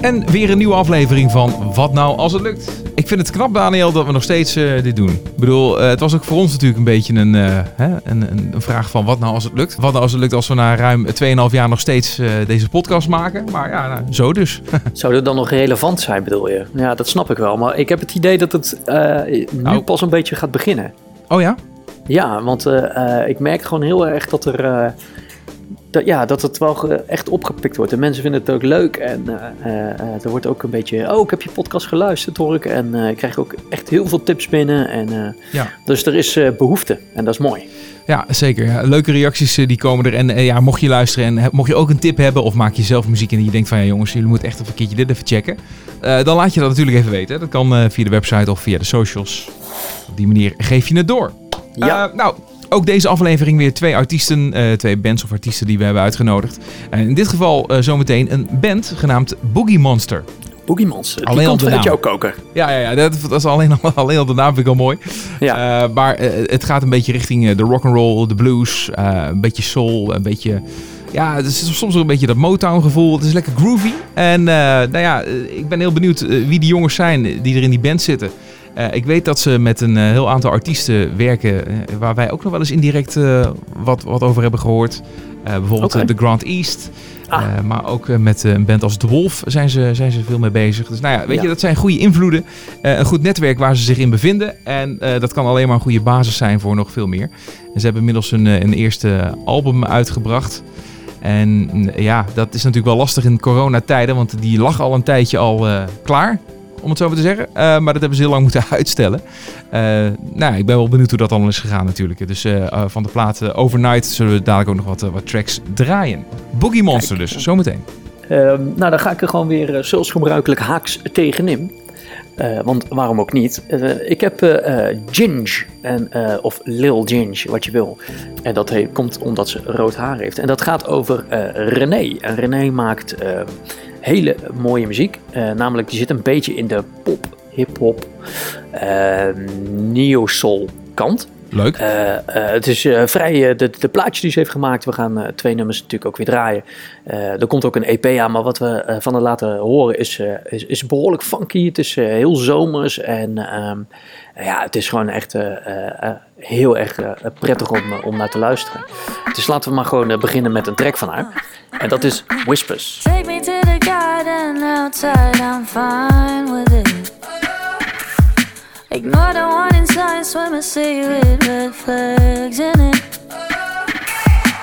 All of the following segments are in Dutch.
En weer een nieuwe aflevering van Wat nou als het lukt. Ik vind het knap, Daniel, dat we nog steeds eh, dit doen. Ik bedoel, eh, het was ook voor ons natuurlijk een beetje een, eh, hè, een, een, vraag van wat nou als het lukt. Wat nou als het lukt als we na ruim 2,5 jaar nog steeds deze podcast maken. Maar ja, nou, zo dus. Zou dit dan nog relevant zijn, bedoel je? Ja, dat snap ik wel. Maar ik heb het idee dat het nu Nou. pas een beetje gaat beginnen. Oh ja? Ja, want ik merk gewoon heel erg dat er... dat, ja, dat het wel echt opgepikt wordt. En mensen vinden het ook leuk. En eh, er wordt ook een beetje... Oh, ik heb je podcast geluisterd, hoor ik. En ik krijg ook echt heel veel tips binnen. En, Ja. Dus er is eh, behoefte. En dat is mooi. Ja, zeker. Ja, leuke reacties die komen er. En ja, mocht je luisteren en he- mocht je ook een tip hebben of maak je zelf muziek en je denkt van ja jongens, jullie moeten echt even een keertje dit even checken. dan laat je dat natuurlijk even weten. Dat kan via de website of via de socials. Op die manier geef je het door. Ja. Nou, ook deze aflevering weer twee artiesten, eh, twee bands of artiesten die we hebben uitgenodigd. En in dit geval eh, zometeen een band genaamd Boogie Monster. Boogie Monster. Alleen al komt vanuit naam. jouw koker. Ja, ja, ja dat, dat is alleen al, alleen al de naam vind ik al mooi. Ja. Eh, maar eh, het gaat een beetje richting eh, de rock and roll, de blues, eh, een beetje soul, een beetje. Ja, het is soms ook een beetje dat Motown gevoel. Het is lekker groovy. En eh, nou ja, eh, ik ben heel benieuwd eh, wie die jongens zijn die er in die band zitten. Eh, ik weet dat ze met een eh, heel aantal artiesten werken, eh, waar wij ook nog wel eens indirect wat, wat over hebben gehoord. Eh, bijvoorbeeld The Grand East. Ah. Maar ook met een band als The Wolf zijn ze, zijn ze veel mee bezig. Dus nou ja, weet Ja. je, dat zijn goede invloeden. Een goed netwerk waar ze zich in bevinden. En dat kan alleen maar een goede basis zijn voor nog veel meer. En ze hebben inmiddels een, een eerste album uitgebracht. En ja, dat is natuurlijk wel lastig in coronatijden, want die lag al een tijdje al klaar, om het zo maar te zeggen. Eh, maar dat hebben ze heel lang moeten uitstellen. Eh, nou, ik ben wel benieuwd hoe dat allemaal is gegaan natuurlijk. Dus eh, van de plaat eh, Overnight zullen we dadelijk ook nog wat, wat tracks draaien. Boogie Monster Kijk. dus, zometeen. Ehm, nou, dan ga ik er gewoon weer zoals gebruikelijk haaks tegenin. Want waarom ook niet? Ik heb eh, Ginge, en, of Lil Ginge, wat je wil. En dat komt omdat ze rood haar heeft. En dat gaat over René. En René maakt eh, hele mooie muziek. Eh, namelijk, die zit een beetje in de pop, hip-hop, eh, neo-soul kant. Leuk. Eh, eh, het is eh, vrij, eh, de, de plaatjes die ze heeft gemaakt, we gaan eh, twee nummers natuurlijk ook weer draaien. Eh, er komt ook een EP aan, maar wat we eh, van haar laten horen is, eh, is, is behoorlijk funky. Het is eh, heel zomers en ehm, ja, het is gewoon echt eh, eh, eh, heel erg prettig om, om naar te luisteren. Dus laten we maar gewoon beginnen met een track van haar. En dat is Whispers. Take me to the garden outside, I'm fine with it. Ignore the one inside, swim a sea with red flags in it.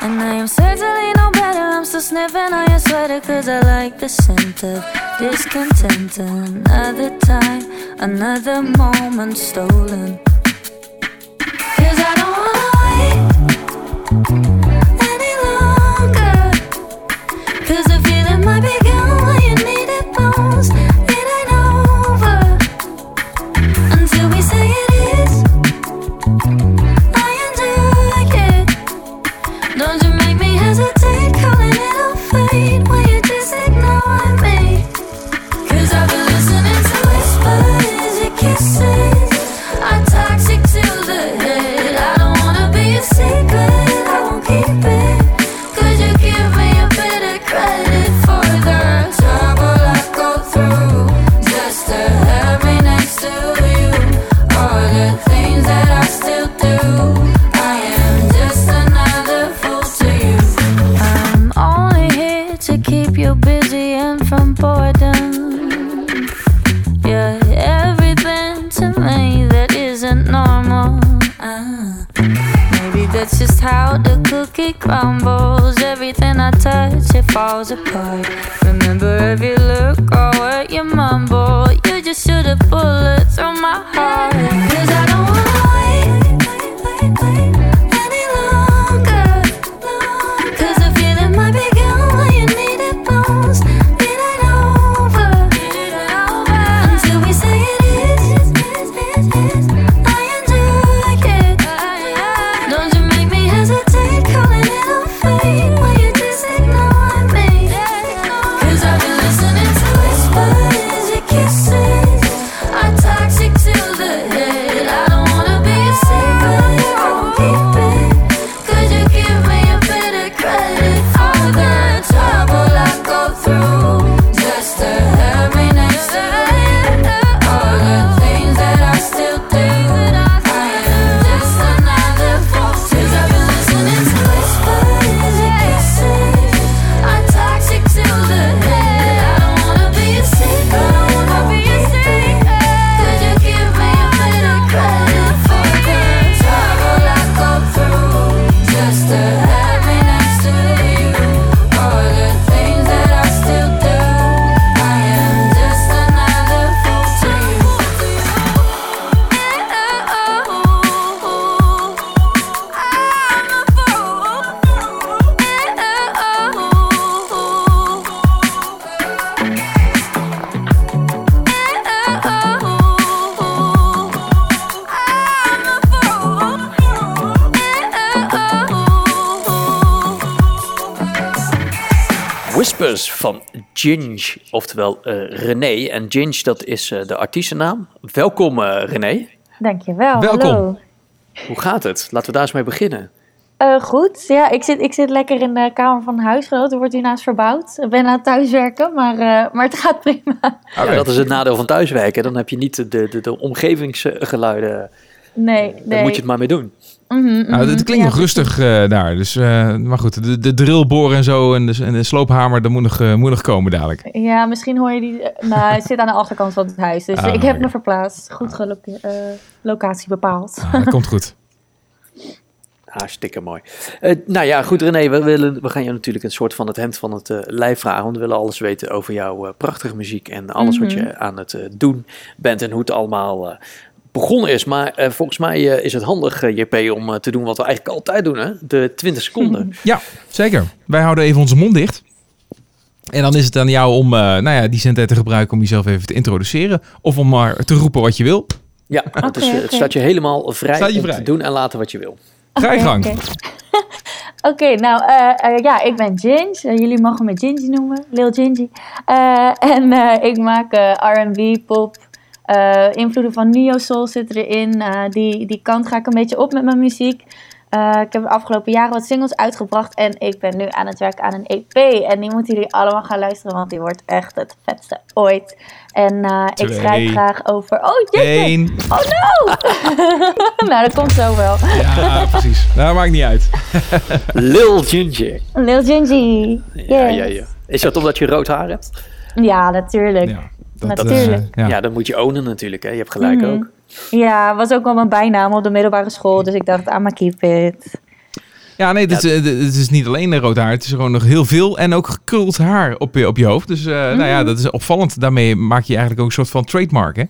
And I am certainly no better, I'm still sniffing on your sweater Cause I like the scent of discontent Another time, another moment stolen people that's just how the cookie crumbles. Everything I touch, it falls apart. Remember every look or word you mumble. You just shoot a bullet through my heart. Cause I don't Ginge, oftewel uh, René. En Ginge, dat is uh, de artiestennaam. Welkom uh, René. Dankjewel, Welkom. hallo. Hoe gaat het? Laten we daar eens mee beginnen. Uh, goed, ja, ik zit, ik zit lekker in de kamer van huisgenoot. Er wordt hiernaast verbouwd. Ik ben aan het thuiswerken, maar, uh, maar het gaat prima. Okay. Ja, dat is het nadeel van thuiswerken. Dan heb je niet de, de, de omgevingsgeluiden. Nee, nee. Daar moet je het maar mee doen. Mm -hmm, mm nou, het klinkt ja, nog rustig uh, daar. Dus, maar goed, de, de drillboor en zo en de, en de sloophamer, dat moet nog, moet nog komen dadelijk. Ja, misschien hoor je die... nou, het zit aan de achterkant van het huis. Dus Ah, ik heb me verplaatst. Goed gelo locatie bepaald. Ah, dat komt goed. Hartstikke mooi. Uh, nou ja, goed René, we, willen, we gaan je natuurlijk een soort van het hemd van het uh, lijf vragen. Want we willen alles weten over jouw uh, prachtige muziek en alles Mhm. wat je aan het doen bent en hoe het allemaal begonnen is. Maar volgens mij is het handig, JP, om te doen wat we eigenlijk altijd doen, hè? de 20 seconden. Ja, zeker. Wij houden even onze mond dicht. En dan is het aan jou om nou ja, die zendtijd te gebruiken om jezelf even te introduceren. Of om maar te roepen wat je wil. Ja, het, is, het staat je helemaal vrij je om vrij. te doen en laten wat je wil. Ga je gang. Oké, nou eh, eh, ja, ik ben Ginge. Eh, jullie mogen me Gingy noemen, Lil Gingy. Eh, en eh, ik maak eh, R&B, pop. Eh, invloeden van neo soul zitten erin. Eh, die, die kant ga ik een beetje op met mijn muziek. Eh, ik heb de afgelopen jaren wat singles uitgebracht en ik ben nu aan het werken aan een EP. En die moeten jullie allemaal gaan luisteren, want die wordt echt het vetste ooit. En eh, ik schrijf graag over... Oh, jeetje! Eén. Oh no! nou, dat komt zo wel. Ja, precies. Nou, maakt niet uit. Lil Ginger. Lil Gingy. Ja, Yes. ja, ja. Is dat omdat je rood haar hebt? Ja, natuurlijk. Ja, dat, Natuurlijk. eh, ja. Ja, dat moet je ownen natuurlijk. Hè? Je hebt gelijk Mhm. ook. was ook wel mijn bijnaam op de middelbare school. Dus ik dacht, I'm keep it. Ja, nee, het, is, eh, het is niet alleen rood haar. Het is gewoon nog heel veel en ook gekruld haar op je, op je hoofd. Dus eh, nou ja, Mhm. dat is opvallend. Daarmee maak je eigenlijk ook een soort van trademark, hè?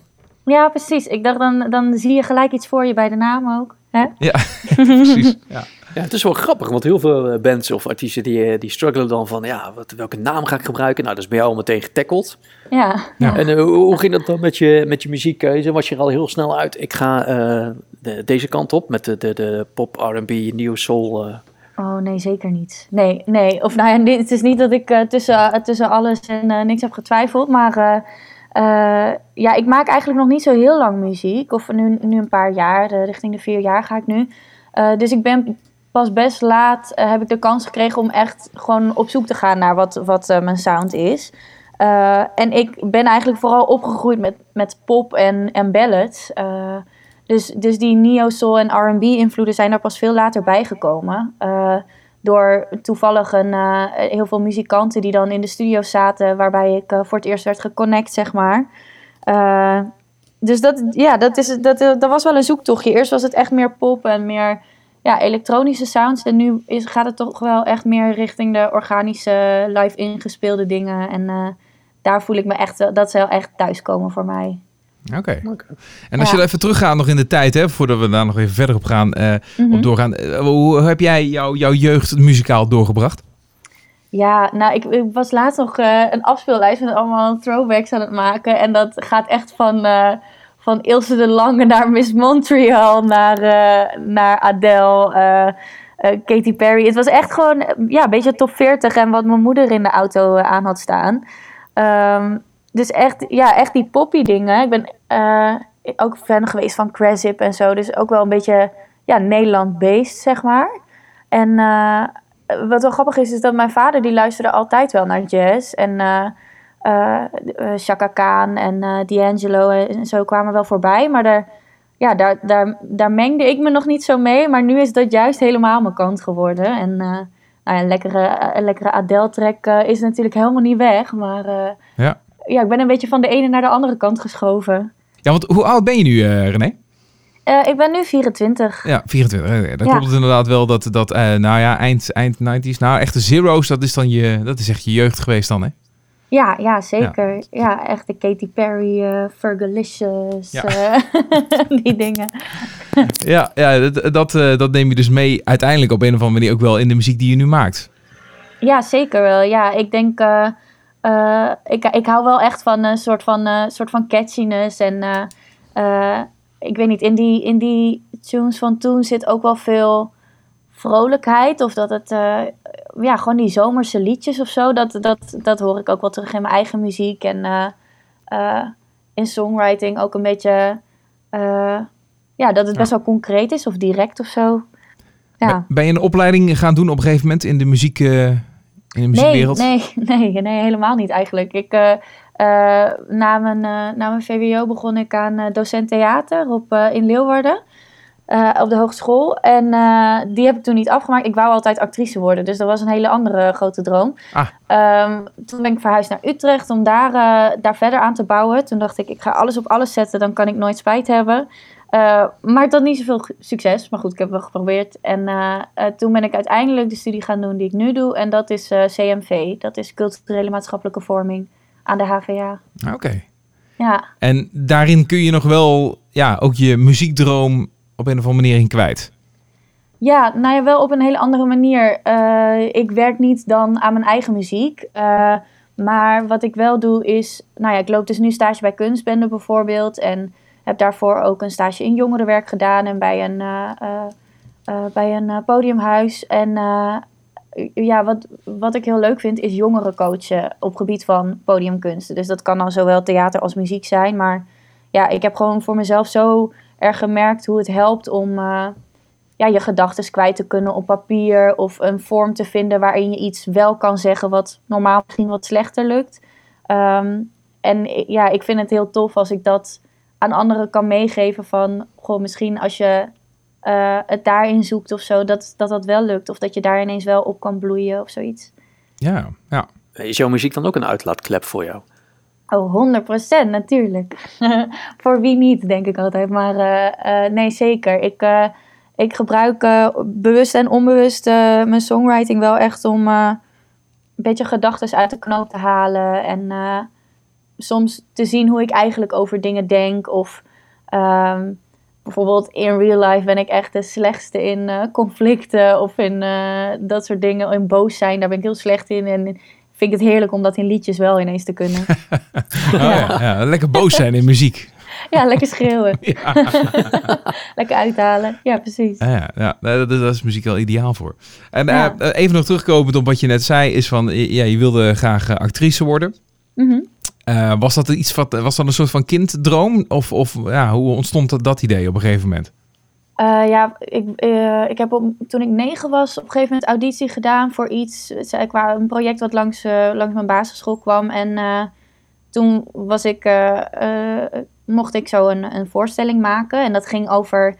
Ja, precies. Ik dacht, dan, dan zie je gelijk iets voor je bij de naam ook. Hè? Ja, precies. Ja. Ja, het is wel grappig, want heel veel eh, bands of artiesten die, eh, die struggelen dan van, ja, wat, welke naam ga ik gebruiken? Nou, dat is bij jou al meteen getackled. Ja. Ja. En eh, hoe, hoe ging dat dan met je, met je muziekkeuze? Was je er al heel snel uit? Ik ga eh, de- deze kant op met de, de, de pop, R&B, new soul. eh. Oh, nee, zeker niet. Nee, nee. Of nou ja, het is niet dat ik eh, tussen, tussen alles en niks heb getwijfeld. Maar eh, eh, ja, ik maak eigenlijk nog niet zo heel lang muziek. Of nu, nu een paar jaar. richting de vier jaar ga ik nu. Eh, dus ik ben pas best laat eh, heb ik de kans gekregen om echt gewoon op zoek te gaan naar wat, wat eh, mijn sound is. Eh, en ik ben eigenlijk vooral opgegroeid met, met pop en, en ballads. Dus, dus die neo-soul en R&B invloeden zijn er pas veel later bijgekomen. Door toevallig een, heel veel muzikanten die dan in de studio zaten... waarbij ik voor het eerst werd geconnect, zeg maar. Dus dat, ja, dat, is, dat, dat was wel een zoektochtje. Eerst was het echt meer pop en meer ja, elektronische sounds. En nu is, gaat het toch wel echt meer richting de organische, live ingespeelde dingen. En eh, daar voel ik me echt, dat ze wel echt thuiskomen voor mij. Oké. En als Ja. je even teruggaat nog in de tijd, hè, voordat we daar nog even verder op gaan, eh, Mhm. op doorgaan. eh, hoe heb jij jouw jouw jeugd muzikaal doorgebracht? Ja, nou, ik, ik was laatst nog eh, een afspeellijst met allemaal throwbacks aan het maken. En dat gaat echt van, eh, van Ilse de Lange naar Miss Montreal, naar, eh, naar Adele, eh, Katy Perry. Het was echt gewoon ja, een beetje top 40 en wat mijn moeder in de auto aan had staan. Ehm, dus echt, ja, echt die poppy dingen. Ik ben ook fan geweest van Crazip en zo. Dus ook wel een beetje ja, Nederland-based, zeg maar. En wat wel grappig is, is dat mijn vader die luisterde altijd wel naar jazz. En Chaka Khan en eh, D'Angelo en zo kwamen wel voorbij. Maar daar, ja, daar, daar, daar mengde ik me nog niet zo mee. Maar nu is dat juist helemaal mijn kant geworden. En eh, nou ja, een lekkere, een lekkere Adele-track eh, is natuurlijk helemaal niet weg. Maar eh, Ja. ja, ik ben een beetje van de ene naar de andere kant geschoven. Ja, want hoe oud ben je nu, eh, René? Eh, ik ben nu 24. Ja, 24. eh, Dan Ja. klopt het inderdaad wel dat, dat eh, nou ja, eind, eind 90s, nou echt de zeros, dat is dan je, dat is echt je jeugd geweest dan, hè? Ja, ja, zeker. Ja, echt de Katy Perry, eh Fergalicious, Ja. eh, die dingen. Ja, ja dat, dat, eh, dat neem je dus mee uiteindelijk op een of andere manier ook wel in de muziek die je nu maakt. Ja, zeker wel. Ja, ik denk, ik, ik hou wel echt van een soort van, soort van catchiness. En ik weet niet, in die, in die tunes van toen zit ook wel veel vrolijkheid. Of dat het, ja, gewoon die zomerse liedjes of zo. Dat, dat, dat hoor ik ook wel terug in mijn eigen muziek. En eh, eh, in songwriting ook een beetje... eh, ja, dat het best wel concreet is of direct of zo. Ja. Ben je een opleiding gaan doen op een gegeven moment in de muziek, in de muziekwereld? nee, nee, nee, helemaal niet eigenlijk. Ik, na, mijn, na mijn VWO begon ik aan docent theater op, in Leeuwarden. Eh, op de hogeschool. En eh, die heb ik toen niet afgemaakt. Ik wou altijd actrice worden. Dus dat was een hele andere grote droom. Ah. Ehm, toen ben ik verhuisd naar Utrecht om daar, eh, daar verder aan te bouwen. Toen dacht ik, ik ga alles op alles zetten. Dan kan ik nooit spijt hebben. Maar had niet zoveel succes. Maar goed, ik heb wel geprobeerd. En toen ben ik uiteindelijk de studie gaan doen die ik nu doe. En dat is CMV. Dat is culturele maatschappelijke vorming aan de HVA. Ah, Oké. Ja, En daarin kun je nog wel ja, ook je muziekdroom op een of andere manier in kwijt. Ja, nou ja, wel op een hele andere manier. Eh, ik werk niet dan aan mijn eigen muziek. eh, maar wat ik wel doe is... Nou ja, ik loop dus nu stage bij Kunstbende bijvoorbeeld. En heb daarvoor ook een stage in jongerenwerk gedaan. En bij een, eh, bij een podiumhuis. En ja, wat, wat ik heel leuk vind is jongeren coachen op gebied van podiumkunsten. Dus dat kan dan zowel theater als muziek zijn. Maar ja, ik heb gewoon voor mezelf zo erg gemerkt hoe het helpt om... eh, ja, je gedachten kwijt te kunnen op papier of een vorm te vinden waarin je iets wel kan zeggen wat normaal misschien wat slechter lukt. Ehm, en ja, ik vind het heel tof als ik dat aan anderen kan meegeven van, goh, misschien als je eh, het daarin zoekt of zo, dat, dat dat wel lukt. Of dat je daar ineens wel op kan bloeien of zoiets. Ja, ja. Is jouw muziek dan ook een uitlaatklep voor jou? Oh, 100% natuurlijk. Voor wie niet, denk ik altijd. Maar eh, eh, nee, zeker. Ik, eh, ik gebruik bewust en onbewust mijn songwriting wel echt om een beetje gedachten uit de knoop te halen. En soms te zien hoe ik eigenlijk over dingen denk. Of ehm, bijvoorbeeld in real life ben ik echt de slechtste in conflicten of in dat soort dingen. In boos zijn, daar ben ik heel slecht in. En vind ik het heerlijk om dat in liedjes wel ineens te kunnen. Oh, ja. ja, lekker boos zijn in muziek. Ja, lekker schreeuwen. lekker uithalen. Ja, precies. Ja, ja, ja. Daar, daar is muziek wel ideaal voor. En eh, even nog terugkomend op wat je net zei, is van, ja, je wilde graag eh, actrice worden. Mhm. Eh, was dat iets wat, was dat een soort van kinddroom? Of, of ja, hoe ontstond dat, dat idee op een gegeven moment? Eh, ja, ik, eh, ik heb toen ik negen was op een gegeven moment auditie gedaan voor iets. Zei qua een project wat langs, eh, langs mijn basisschool kwam. En toen was ik, mocht ik zo een, een voorstelling maken. En dat ging over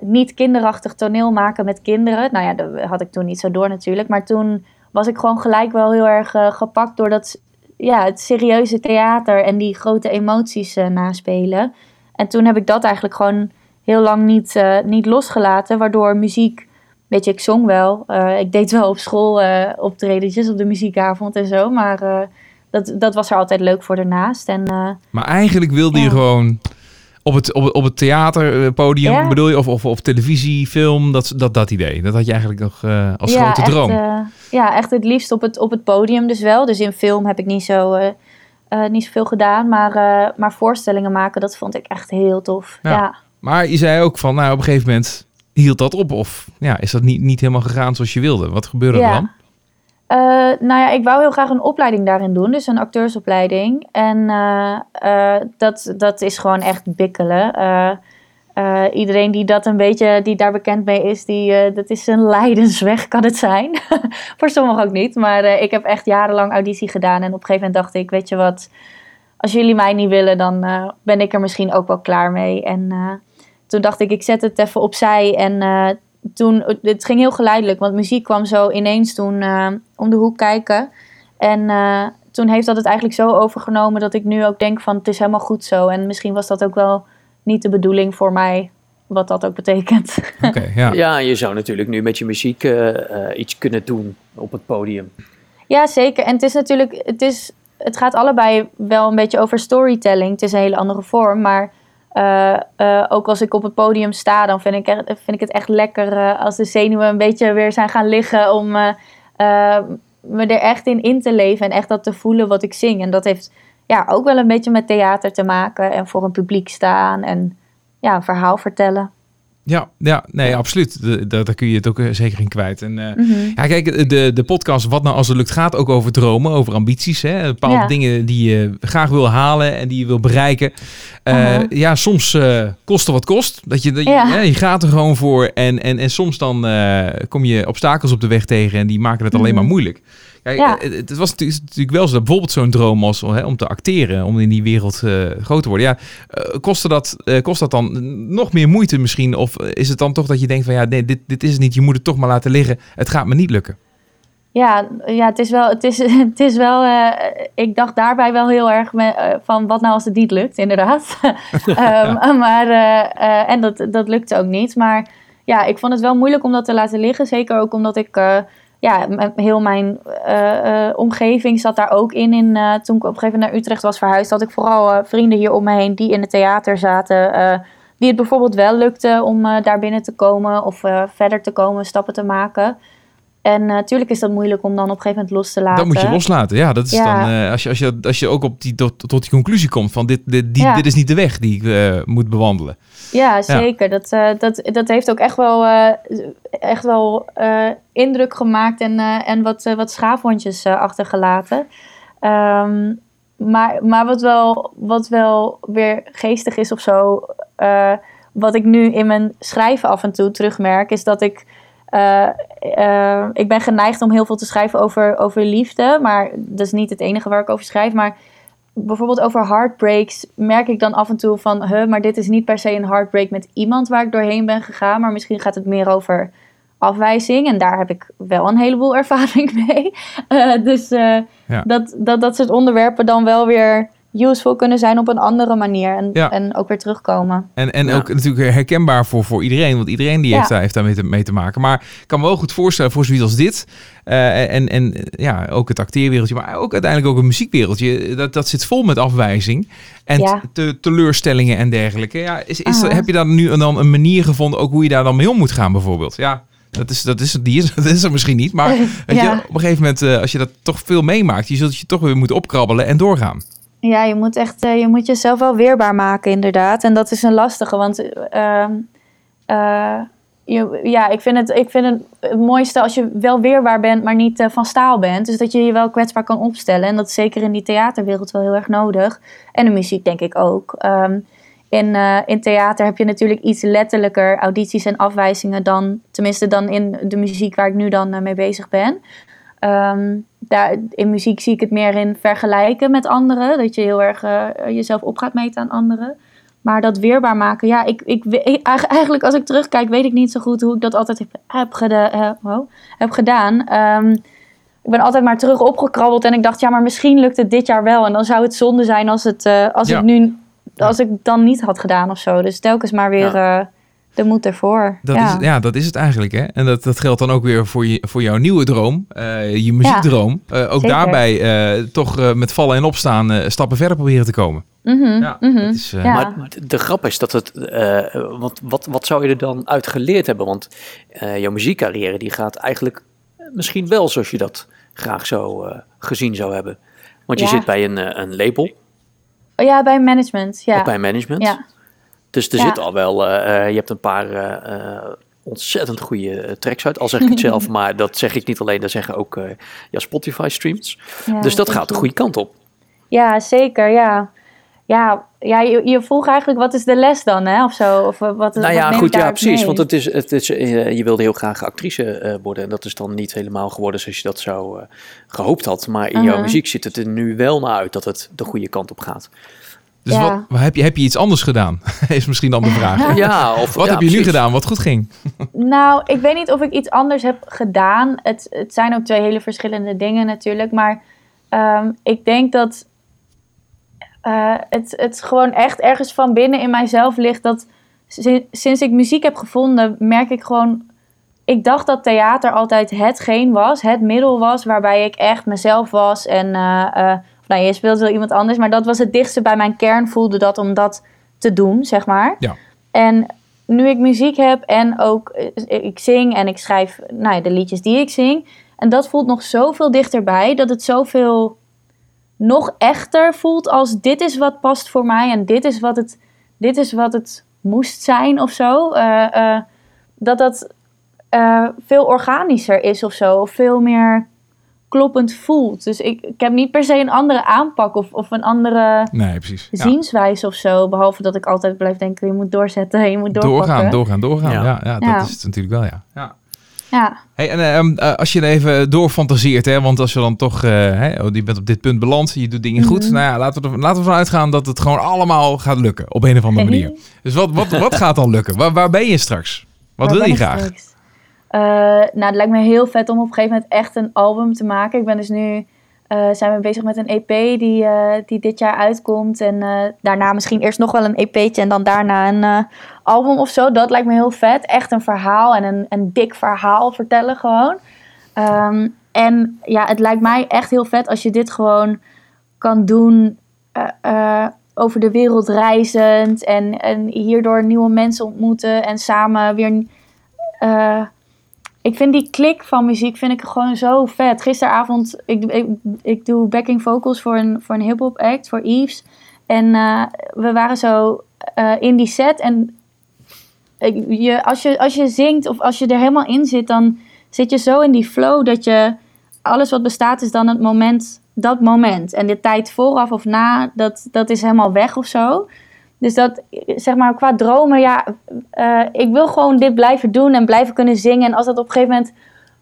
niet kinderachtig toneel maken met kinderen. Nou ja, dat had ik toen niet zo door natuurlijk. Maar toen was ik gewoon gelijk wel heel erg gepakt door dat, ja, het serieuze theater en die grote emoties naspelen. En toen heb ik dat eigenlijk gewoon heel lang niet, eh, niet losgelaten. Waardoor muziek, weet je, ik zong wel. Eh, ik deed wel op school optredentjes op de muziekavond en zo. Maar dat, dat was er altijd leuk voor daarnaast. En Maar eigenlijk wilde je gewoon op het, op op het theaterpodium, Ja. bedoel je? Of, of op televisie, film, dat, dat, dat idee. Dat had je eigenlijk nog als ja, grote echt, droom. ja, echt het liefst op het, op het podium dus wel. Dus in film heb ik niet zo... niet zoveel gedaan, maar, maar voorstellingen maken, dat vond ik echt heel tof. Ja. Maar je zei ook van, nou op een gegeven moment hield dat op. Of ja, is dat niet, niet helemaal gegaan zoals je wilde? Wat gebeurde er Ja. dan? Eh, nou ja, ik wou heel graag een opleiding daarin doen, dus een acteursopleiding. En eh, eh, dat, dat is gewoon echt bikkelen. Iedereen die dat een beetje, die daar bekend mee is, die, dat is een lijdensweg, kan het zijn. Voor sommigen ook niet, maar ik heb echt jarenlang auditie gedaan. En op een gegeven moment dacht ik, weet je wat, als jullie mij niet willen, dan ben ik er misschien ook wel klaar mee. En toen dacht ik, ik zet het even opzij en... eh, toen, het ging heel geleidelijk, want muziek kwam zo ineens toen eh, om de hoek kijken. En eh, toen heeft dat het eigenlijk zo overgenomen dat ik nu ook denk van het is helemaal goed zo. En misschien was dat ook wel niet de bedoeling voor mij, wat dat ook betekent. Oké, ja. Ja, je zou natuurlijk nu met je muziek iets kunnen doen op het podium. ja, zeker. En het is natuurlijk, het, is, het gaat allebei wel een beetje over storytelling. Het is een hele andere vorm, maar eh, eh, ook als ik op het podium sta, dan vind ik, vind ik het echt lekker eh, als de zenuwen een beetje weer zijn gaan liggen om me er echt in in te leven en echt dat te voelen wat ik zing. En dat heeft ja, ook wel een beetje met theater te maken en voor een publiek staan en ja, een verhaal vertellen. Ja, ja nee, absoluut. Daar kun je het ook eh, zeker in kwijt. En, eh, Mhm. Ja, kijk, de, de podcast Wat nou als het lukt gaat ook over dromen, over ambities. Hè? Bepaalde Ja. dingen die je graag wil halen en die je wil bereiken. Eh. Ja, soms kost het wat kost. Dat je, dat je, Ja. je gaat er gewoon voor. En, en, en soms dan kom je obstakels op de weg tegen en die maken het alleen Mhm. maar moeilijk. Kijk, Ja. eh, het, was natuurlijk, natuurlijk wel zo dat bijvoorbeeld zo'n droom als hè, om te acteren, om in die wereld eh, groot te worden. Ja, eh, kostte dat, kost dat dan nog meer moeite misschien? Of is het dan toch dat je denkt van ja, nee, dit, dit is het niet. Je moet het toch maar laten liggen. Het gaat me niet lukken. Ja, ja, het is wel, het is, het is wel ik dacht daarbij wel heel erg me, van wat nou als het niet lukt, inderdaad. Ehm, Maar, en dat, dat lukte ook niet. Maar ja, ik vond het wel moeilijk om dat te laten liggen. Zeker ook omdat ik, ja, heel mijn eh, eh, omgeving zat daar ook in. in eh, toen ik op een gegeven moment naar Utrecht was verhuisd, had ik vooral vrienden hier om me heen die in het theater zaten. die het bijvoorbeeld wel lukte om daar binnen te komen of verder te komen, stappen te maken. En natuurlijk is dat moeilijk om dan op een gegeven moment los te laten. Dat moet je loslaten. Ja, dat is Ja. dan als, je, als, je, als je ook op die, tot, tot die conclusie komt van dit, dit, die, Ja. dit is niet de weg die ik moet bewandelen. Ja, zeker. Dat, eh, dat, dat heeft ook echt wel, eh, echt wel eh, indruk gemaakt en, en wat, wat schaafwondjes eh, achtergelaten. Ehm, maar maar wat, wel, wat wel weer geestig is of zo, wat ik nu in mijn schrijven af en toe terugmerk, is dat ik. ik ben geneigd om heel veel te schrijven over, over liefde, maar dat is niet het enige waar ik over schrijf. Maar bijvoorbeeld over heartbreaks merk ik dan af en toe van, huh, maar dit is niet per se een heartbreak met iemand waar ik doorheen ben gegaan, maar misschien gaat het meer over afwijzing en daar heb ik wel een heleboel ervaring mee. Eh, dus Ja. dat, dat dat soort onderwerpen dan wel weer useful kunnen zijn op een andere manier en, Ja. en ook weer terugkomen. En, en Ja. ook natuurlijk herkenbaar voor, voor iedereen, want iedereen die Ja. heeft, daar, heeft daar mee te, mee te maken. Maar ik kan me wel goed voorstellen voor zoiets als dit. eh, en, en ja, ook het acteerwereldje, maar ook uiteindelijk ook het muziekwereldje. Dat, dat zit vol met afwijzing en Ja. te, teleurstellingen en dergelijke. Ja, is, is, Aha. heb je daar nu dan een manier gevonden, ook hoe je daar dan mee om moet gaan bijvoorbeeld? Ja, dat is, dat is, die is, dat is er misschien niet. Maar weet Ja. je, op een gegeven moment, eh, als je dat toch veel meemaakt, je zult je toch weer moeten opkrabbelen en doorgaan. Ja, je moet echt, eh, je moet jezelf wel weerbaar maken, inderdaad. En dat is een lastige, want ehm, eh, je, ja, ik vind, het, ik vind het, mooiste als je wel weerbaar bent, maar niet eh, van staal bent. Dus dat je je wel kwetsbaar kan opstellen. En dat is zeker in die theaterwereld wel heel erg nodig. En de muziek denk ik ook. Ehm, in, in theater heb je natuurlijk iets letterlijker audities en afwijzingen dan, tenminste dan in de muziek waar ik nu dan mee bezig ben. Ehm, daar, in muziek zie ik het meer in vergelijken met anderen. Dat je heel erg eh, jezelf op gaat meten aan anderen. Maar dat weerbaar maken, ja, ik, ik, eigenlijk als ik terugkijk, weet ik niet zo goed hoe ik dat altijd heb, heb, eh, wow, heb gedaan. Ehm, ik ben altijd maar terug opgekrabbeld en ik dacht, ja, maar misschien lukt het dit jaar wel. En dan zou het zonde zijn als, het, eh, als, Ja. ik nu, als ik dan niet had gedaan of zo. Dus telkens maar weer de moed ervoor. Dat, ja. Is, ja, dat is het eigenlijk. Hè? En dat, dat geldt dan ook weer voor, je, voor jouw nieuwe droom, eh, je muziekdroom. Eh, ook zeker. daarbij eh, toch eh, met vallen en opstaan eh, stappen verder proberen te komen. Mhm, Ja, mhm. dat is, eh, Ja. Maar, maar de grap is dat het. eh, want wat, wat zou je er dan uit geleerd hebben? Want eh, jouw muziekcarrière die gaat eigenlijk misschien wel zoals je dat graag zo eh, gezien zou hebben. Want je Ja. zit bij een, een label Oh ja, bij management, ja. of bij management. ja. Dus er Ja. zit al wel. eh, eh, je hebt een paar eh, ontzettend goede tracks uit. Al zeg ik het zelf, maar dat zeg ik niet alleen. Dat zeggen ook ja, Spotify streams. Ja, dus dat gaat de goede kant op. Ja, zeker, ja. Ja, ja je, je vroeg eigenlijk, wat is de les dan, hè? Of zo? Of wat, Nou ja, goed, ja, precies. mee? Want het is, het is, je wilde heel graag actrice worden. En dat is dan niet helemaal geworden zoals je dat zo eh, gehoopt had. Maar in jouw Mhm. muziek ziet het er nu wel naar uit dat het de goede kant op gaat. Dus Ja. wat, heb, je, heb je iets anders gedaan? is misschien dan de vraag. Ja, of Wat ja, heb je nu gedaan wat goed ging? Nou, ik weet niet of ik iets anders heb gedaan. Het, het zijn ook twee hele verschillende dingen natuurlijk. Maar ehm, ik denk dat eh, het, het gewoon echt ergens van binnen in mijzelf ligt. Dat si- sinds ik muziek heb gevonden, merk ik gewoon. Ik dacht dat theater altijd hetgeen was, het middel was waarbij ik echt mezelf was. En eh, eh, nou, je speelt wel iemand anders, maar dat was het dichtste bij mijn kern voelde dat om dat te doen, zeg maar. Ja. En nu ik muziek heb en ook eh, ik zing en ik schrijf nou ja, de liedjes die ik zing. En dat voelt nog zoveel dichterbij dat het zoveel nog echter voelt als dit is wat past voor mij en dit is wat het, dit is wat het moest zijn of zo. eh, eh, dat dat veel organischer is of zo. Of veel meer kloppend voelt. Dus ik, ik heb niet per se een andere aanpak of, of een andere Nee, precies. Ja. zienswijze of zo. Behalve dat ik altijd blijf denken, je moet doorzetten, je moet doorpakken. Doorgaan, doorgaan, doorgaan. Ja, Ja. ja, dat Ja. is het natuurlijk wel, ja. ja. Ja, Hey, en ehm, eh, als je er even doorfantaseert, hè, want als je dan toch, eh, hè, oh, je bent op dit punt beland, je doet dingen goed, Mhm. nou ja, laten we, er, laten we ervan uitgaan dat het gewoon allemaal gaat lukken, op een of andere manier. Dus wat, wat, wat gaat dan lukken? Waar, waar ben je straks? Wat Waar wil je graag? straks? Eh, nou, het lijkt me heel vet om op een gegeven moment echt een album te maken. Ik ben dus nu eh, zijn we bezig met een EP die, eh, die dit jaar uitkomt. En daarna misschien eerst nog wel een EP'tje en dan daarna een album of zo. Dat lijkt me heel vet. Echt een verhaal en een, een dik verhaal vertellen gewoon. Ehm, en ja, het lijkt mij echt heel vet als je dit gewoon kan doen over de wereld reizend. En, en hierdoor nieuwe mensen ontmoeten en samen weer ik vind die klik van muziek vind ik gewoon zo vet. Gisteravond, ik, ik, doe backing vocals voor een, voor een hip-hop act, voor Eves. En eh, we waren zo eh, in die set. En je, als, je, als je zingt of als je er helemaal in zit, dan zit je zo in die flow dat je alles wat bestaat is dan het moment, dat moment. En de tijd vooraf of na, dat, dat is helemaal weg of zo. Dus dat, zeg maar, qua dromen, ja, eh, ik wil gewoon dit blijven doen en blijven kunnen zingen. En als dat op een gegeven moment,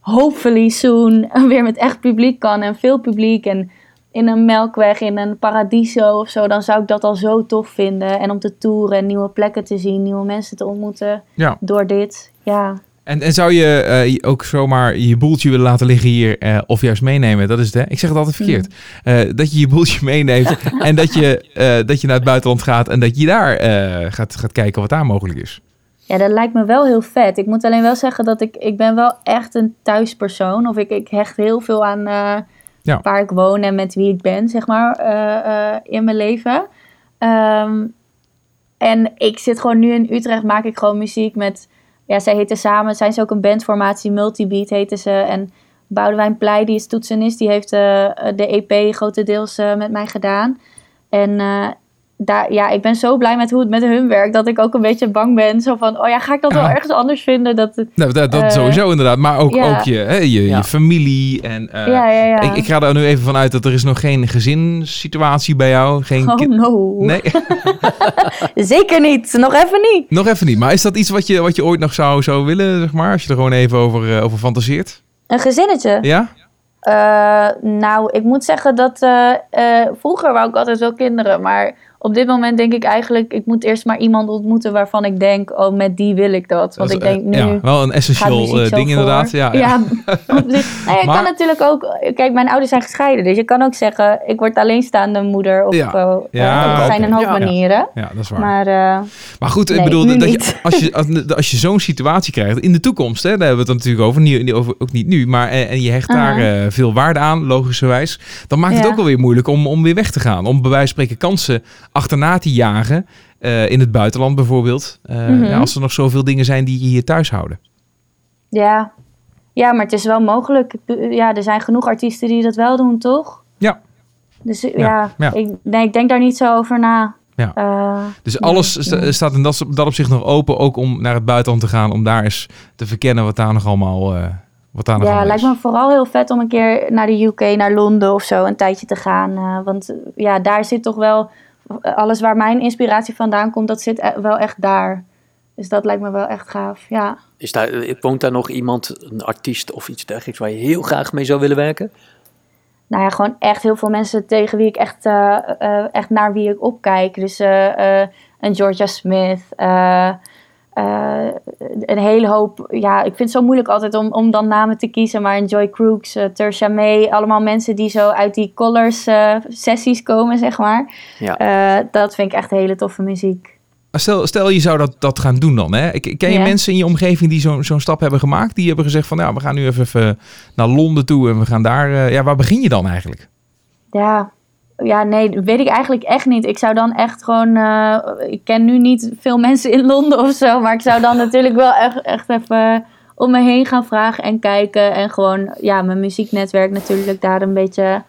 hopefully soon, weer met echt publiek kan en veel publiek en in een melkweg, in een paradiso of zo, dan zou ik dat al zo tof vinden. En om te toeren en nieuwe plekken te zien, nieuwe mensen te ontmoeten Ja. door dit. Ja, En, en zou je eh, ook zomaar je boeltje willen laten liggen hier eh, of juist meenemen? Dat is het, hè? Ik zeg het altijd verkeerd. Eh, dat je je boeltje meeneemt en dat je, dat je naar het buitenland gaat en dat je daar gaat, gaat kijken wat daar mogelijk is. Ja, dat lijkt me wel heel vet. Ik moet alleen wel zeggen dat ik, ik ben wel echt een thuispersoon. Of ik, ik hecht heel veel aan Ja. waar ik woon en met wie ik ben, zeg maar, in mijn leven. Ehm, en ik zit gewoon nu in Utrecht, maak ik gewoon muziek met... Ja, zij heten samen, zijn ze ook een bandformatie, Multibeat heten ze. En Boudewijn Pleij, die is toetsenist, die heeft eh, de EP grotendeels eh, met mij gedaan. En eh, daar, ja, ik ben zo blij met hoe het met hun werkt, dat ik ook een beetje bang ben. Zo van, oh ja, ga ik dat wel ergens anders vinden? Dat het, Nou, dat dat Eh, sowieso inderdaad. Maar ook, ja. ook je, hè, je, Ja. je familie. En, eh, ja, ja, ja. ik, ik ga er nu even vanuit dat er is nog geen gezinssituatie bij jou. Geen oh no. Nee, Zeker niet. Nog even niet. nog even niet. Maar is dat iets wat je, wat je ooit nog zou, zou willen, zeg maar? Als je er gewoon even over, eh, over fantaseert? Een gezinnetje. Ja? Eh, nou, ik moet zeggen dat eh, eh, vroeger wou ik altijd wel kinderen. Maar op dit moment denk ik eigenlijk, ik moet eerst maar iemand ontmoeten waarvan ik denk, oh, met die wil ik dat. Want Dat ik denk eh, nu. Ja, wel een essentieel eh, ding voor. inderdaad. Ja, ja. nou, je Maar- kan natuurlijk ook... Kijk, mijn ouders zijn gescheiden. Dus je kan ook zeggen, ik word alleenstaande moeder. Of Ja. eh, Ja, er zijn een hoop Ja. manieren. Ja, dat is waar. Maar eh, Maar goed, ik bedoel, dat je, als je, als, als je zo'n situatie krijgt in de toekomst, hè, daar hebben we het natuurlijk over, niet, over ook niet nu, maar en, en je hecht daar Aha. eh, veel waarde aan, logischerwijs, dan maakt het Ja. ook wel weer moeilijk om, om weer weg te gaan. Om bij wijze van spreken kansen achterna te jagen, eh, in het buitenland bijvoorbeeld, Eh, Mhm. ja, als er nog zoveel dingen zijn die je hier thuis houden. ja. ja, maar het is wel mogelijk. Ja, er zijn genoeg artiesten die dat wel doen, toch? Ja. Dus ja, ja. Ik, nee, ik denk daar niet zo over na. Ja. Eh, Dus Nee, alles sta- staat in dat, dat opzicht nog open, ook om naar het buitenland te gaan, om daar eens te verkennen wat daar nog allemaal, wat daar nog ja, lijkt is. me vooral heel vet om een keer naar de UK, naar Londen of zo, een tijdje te gaan. want ja, daar zit toch wel alles waar mijn inspiratie vandaan komt, dat zit e- wel echt daar. Dus dat lijkt me wel echt gaaf. Ja. Is daar, eh, woont daar nog iemand, een artiest of iets dergelijks, waar je heel graag mee zou willen werken? Nou ja, gewoon echt heel veel mensen tegen wie ik echt, eh, eh, echt naar wie ik opkijk. Dus een Georgia Smith. Eh, een hele hoop. Ja, ik vind het zo moeilijk altijd om, om dan namen te kiezen. Maar een Joy Crooks, uh, Tersha May. Allemaal mensen die zo uit die Colors eh, sessies komen, zeg maar. Ja. Eh, dat vind ik echt hele toffe muziek. Stel, stel je zou dat, dat gaan doen dan. Hè? Ken ken je Ja. mensen in je omgeving die zo'n zo'n stap hebben gemaakt? Die hebben gezegd van, ja, we gaan nu even, even naar Londen toe en we gaan daar... eh, ja, waar begin je dan eigenlijk? Ja. Ja, nee, weet ik eigenlijk echt niet. Ik zou dan echt gewoon... eh, ik ken nu niet veel mensen in Londen of zo... maar ik zou dan natuurlijk wel echt, echt even om me heen gaan vragen en kijken... en gewoon ja, mijn muzieknetwerk natuurlijk daar een beetje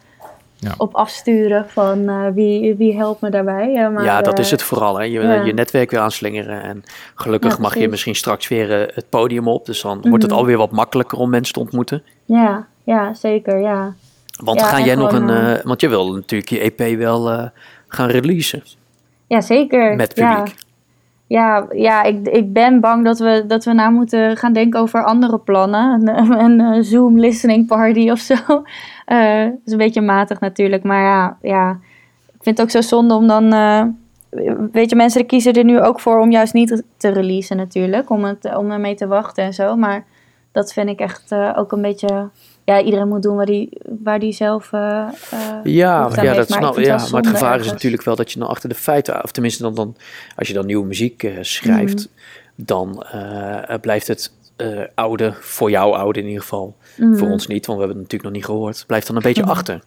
Ja. op afsturen van eh, wie, wie helpt me daarbij. eh, maar, ja, dat is het vooral. Hè. Je, ja. je netwerk weer aanslingeren. En gelukkig Ja, mag je misschien straks weer het podium op. Dus dan wordt het Mhm. alweer wat makkelijker om mensen te ontmoeten. Ja, ja, zeker, ja. Want Ja, ga jij nog een... gewoon, eh, want je wil natuurlijk je EP wel eh, gaan releasen Ja, zeker. met ja. publiek. Ja, ja ik, ik ben bang dat we, dat we na moeten gaan denken over andere plannen. Een, een, eh, Zoom listening party of zo. Eh, dat is een beetje matig natuurlijk. Maar ja, ja, ik vind het ook zo zonde om dan... eh, weet je, mensen kiezen er nu ook voor om juist niet te releasen natuurlijk. Om, het, om ermee te wachten en zo. Maar dat vind ik echt eh, ook een beetje... Ja, iedereen moet doen waar die, waar die zelf eh, Ja, ja, heeft. dat ik snap vind ja, Maar het gevaar is natuurlijk wel dat je dan achter de feiten... Of tenminste, dan, dan, als je dan nieuwe muziek eh, schrijft... Mhm. dan blijft het oude, voor jou oude in ieder geval... Mhm. Voor ons niet, want we hebben het natuurlijk nog niet gehoord. Blijft dan een beetje Mhm. achter.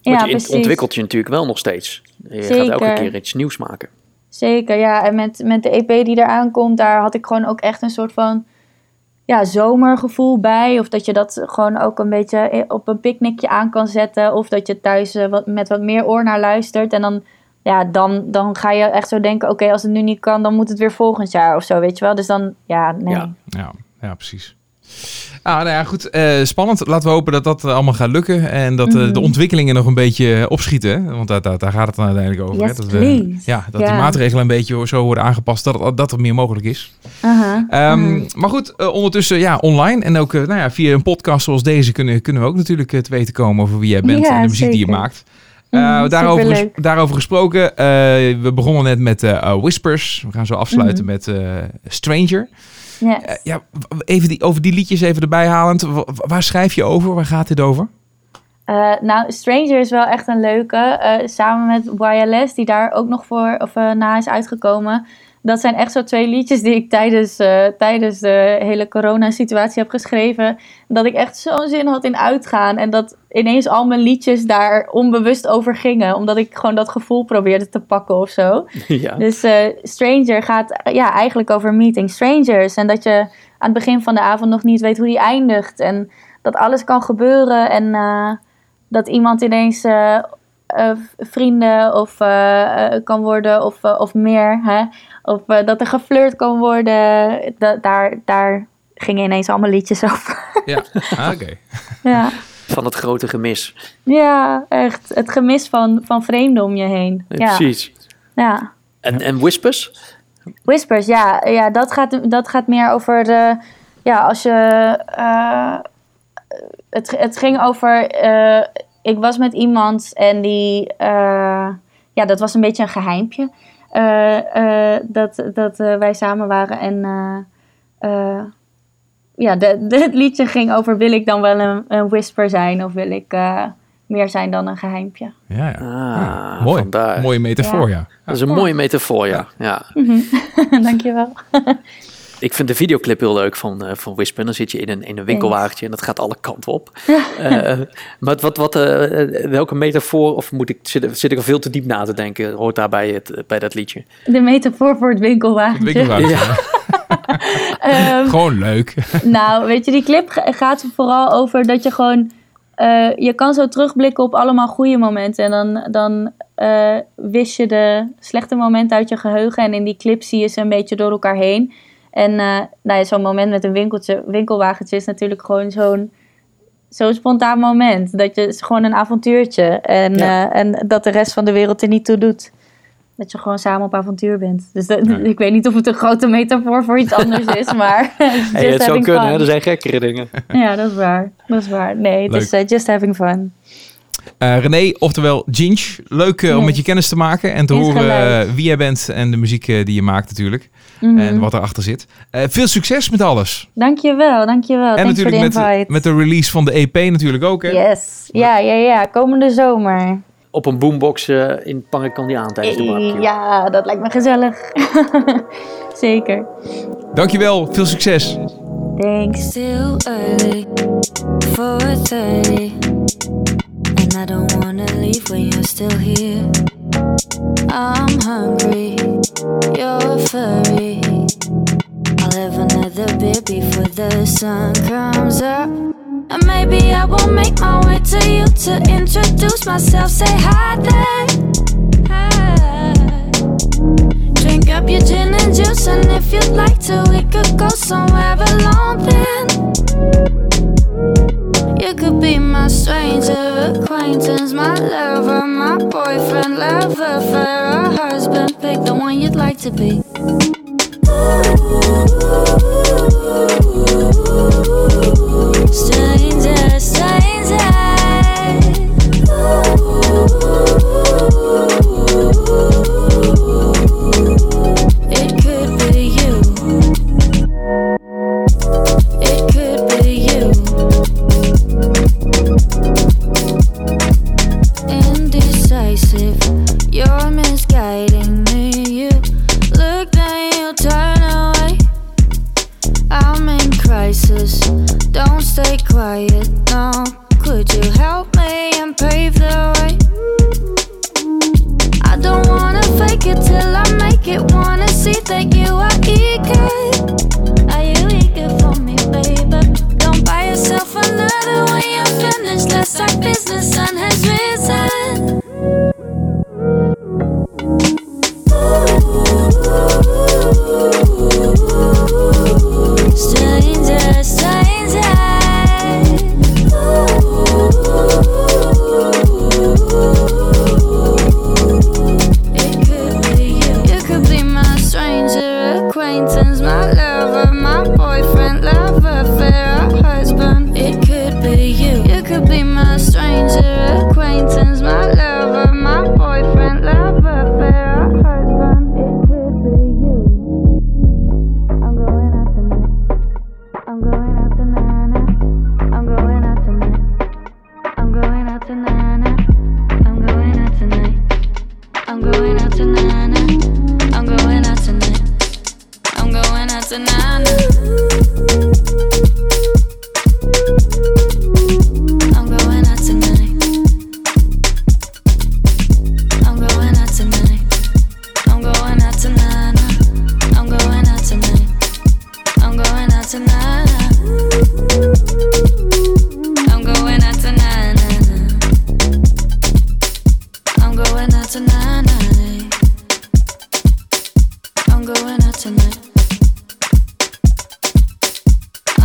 Ja, je precies. ontwikkelt je natuurlijk wel nog steeds. Je gaat elke keer iets nieuws maken. Zeker, ja. En met, met de EP die eraan komt, daar had ik gewoon ook echt een soort van ja, zomergevoel bij. Of dat je dat gewoon ook een beetje op een picknickje aan kan zetten. Of dat je thuis eh, wat, met wat meer oor naar luistert. En dan, ja, dan, dan ga je echt zo denken, oké, als het nu niet kan, dan moet het weer volgend jaar of zo, weet je wel. Dus dan, ja, nee. Ja. Ja, ja precies. Ah, nou ja, goed. eh, spannend. Laten we hopen dat dat allemaal gaat lukken. En dat eh, Mhm. de ontwikkelingen nog een beetje eh, opschieten. hè? Want daar, daar, daar gaat het dan uiteindelijk over. Yes, hè? Dat, we- ja, dat die maatregelen een beetje zo worden aangepast. Dat, dat er meer mogelijk is. Ehm. Maar goed, eh, ondertussen ja, online. En ook eh, nou ja, via een podcast zoals deze kunnen, kunnen we ook natuurlijk eh, te weten komen over wie jij bent Ja, en de muziek die je maakt. Eh, Mhm, daarover, ges- daarover gesproken, eh, we begonnen net met eh, eh, Whispers. We gaan zo afsluiten Mhm. met eh, Stranger. Yes. Eh, ja, even die, over die liedjes even erbij halend. Waar schrijf je over? Waar gaat dit over? Eh, nou, Stranger is wel echt een leuke. eh, samen met YLS, die daar ook nog voor of, na is uitgekomen. Dat zijn echt zo twee liedjes die ik tijdens, eh, tijdens de hele corona-situatie heb geschreven. Dat ik echt zo'n zin had in uitgaan. En dat ineens al mijn liedjes daar onbewust over gingen. Omdat ik gewoon dat gevoel probeerde te pakken of zo. ja. Dus eh, Stranger gaat eh, ja, eigenlijk over meeting strangers. En dat je aan het begin van de avond nog niet weet hoe die eindigt. En dat alles kan gebeuren. En dat iemand ineens vrienden of, kan worden of, of meer. Hè? Of eh, dat er geflirt kan worden. Da- daar, daar gingen ineens allemaal liedjes over. Ja, ah, oké. ja. Van het grote gemis. ja, echt. Het gemis van, van vreemden om je heen. Ja, Precies. ja. En, en Whispers? Whispers, ja, ja dat, gaat, dat gaat meer over de. Ja, als je. eh, het, het ging over. eh, ik was met iemand en die. eh, ja, dat was een beetje een geheimpje. Eh, eh, dat dat eh, wij samen waren en. eh, eh, ja, de, de- het liedje ging over: wil ik dan wel een, een whisper zijn of wil ik eh, meer zijn dan een geheimpje? Ja, ja. Ah, Ja, mooi. vandaar. Mooie metafoor, ja. Dat is een mooie metafoor, ja. ja. Dankjewel. Ik vind de videoclip heel leuk van, eh, van Whisper. Dan zit je in een, in een winkelwagentje en dat gaat alle kanten op. Eh, maar wat, wat, eh, eh, welke metafoor, of moet ik, zit, zit ik er veel te diep na te denken, hoort daarbij het, bij dat liedje? De metafoor voor het Het winkelwagentje. winkelwagentje. Ehm, Gewoon leuk. Nou, weet je, die clip ga- gaat vooral over dat je gewoon... eh, je kan zo terugblikken op allemaal goede momenten. En dan, dan eh, wist je de slechte momenten uit je geheugen. En in die clip zie je ze een beetje door elkaar heen. En eh, nou ja, zo'n moment met een winkeltje, winkelwagentje is natuurlijk gewoon zo'n... Zo'n spontaan moment. Dat je is gewoon een avontuurtje. En, Ja. eh, en dat de rest van de wereld er niet toe doet. Dat je gewoon samen op avontuur bent. Dus dat- Ja. ik weet niet of het een grote metafoor voor iets anders is, maar... Hey, het zou kunnen, fun. er zijn gekkere dingen. Ja, dat is waar. Dat is waar. Nee, het Leuk. is eh, just having fun. Eh, René, oftewel Ginge. Leuk eh, om met je kennis te maken en te Eens horen eh, wie jij bent en de muziek die je maakt natuurlijk. Mhm. En wat erachter zit. Eh, veel succes met alles. Dankjewel, dankjewel. en Thanks voor de natuurlijk met, invite. met de release van de EP natuurlijk ook. Hè? Yes. Ja, ja, ja. Komende zomer. Op een boombox in Pangekandiaan tijdens de barbecue. Ja, dat lijkt me gezellig. Zeker. Dankjewel, veel succes. Thanks. Still early, 4:30, and I don't wanna leave when you're still here. I'm hungry, you're furry. I'll have another beer before the sun comes up. And maybe I will make my way to you to introduce myself, say hi there. Drink up your gin and juice, and if you'd like to, we could go somewhere alone then. You could be my stranger acquaintance, my lover, my boyfriend, lover, a husband. Pick the one you'd like to be. Stranger,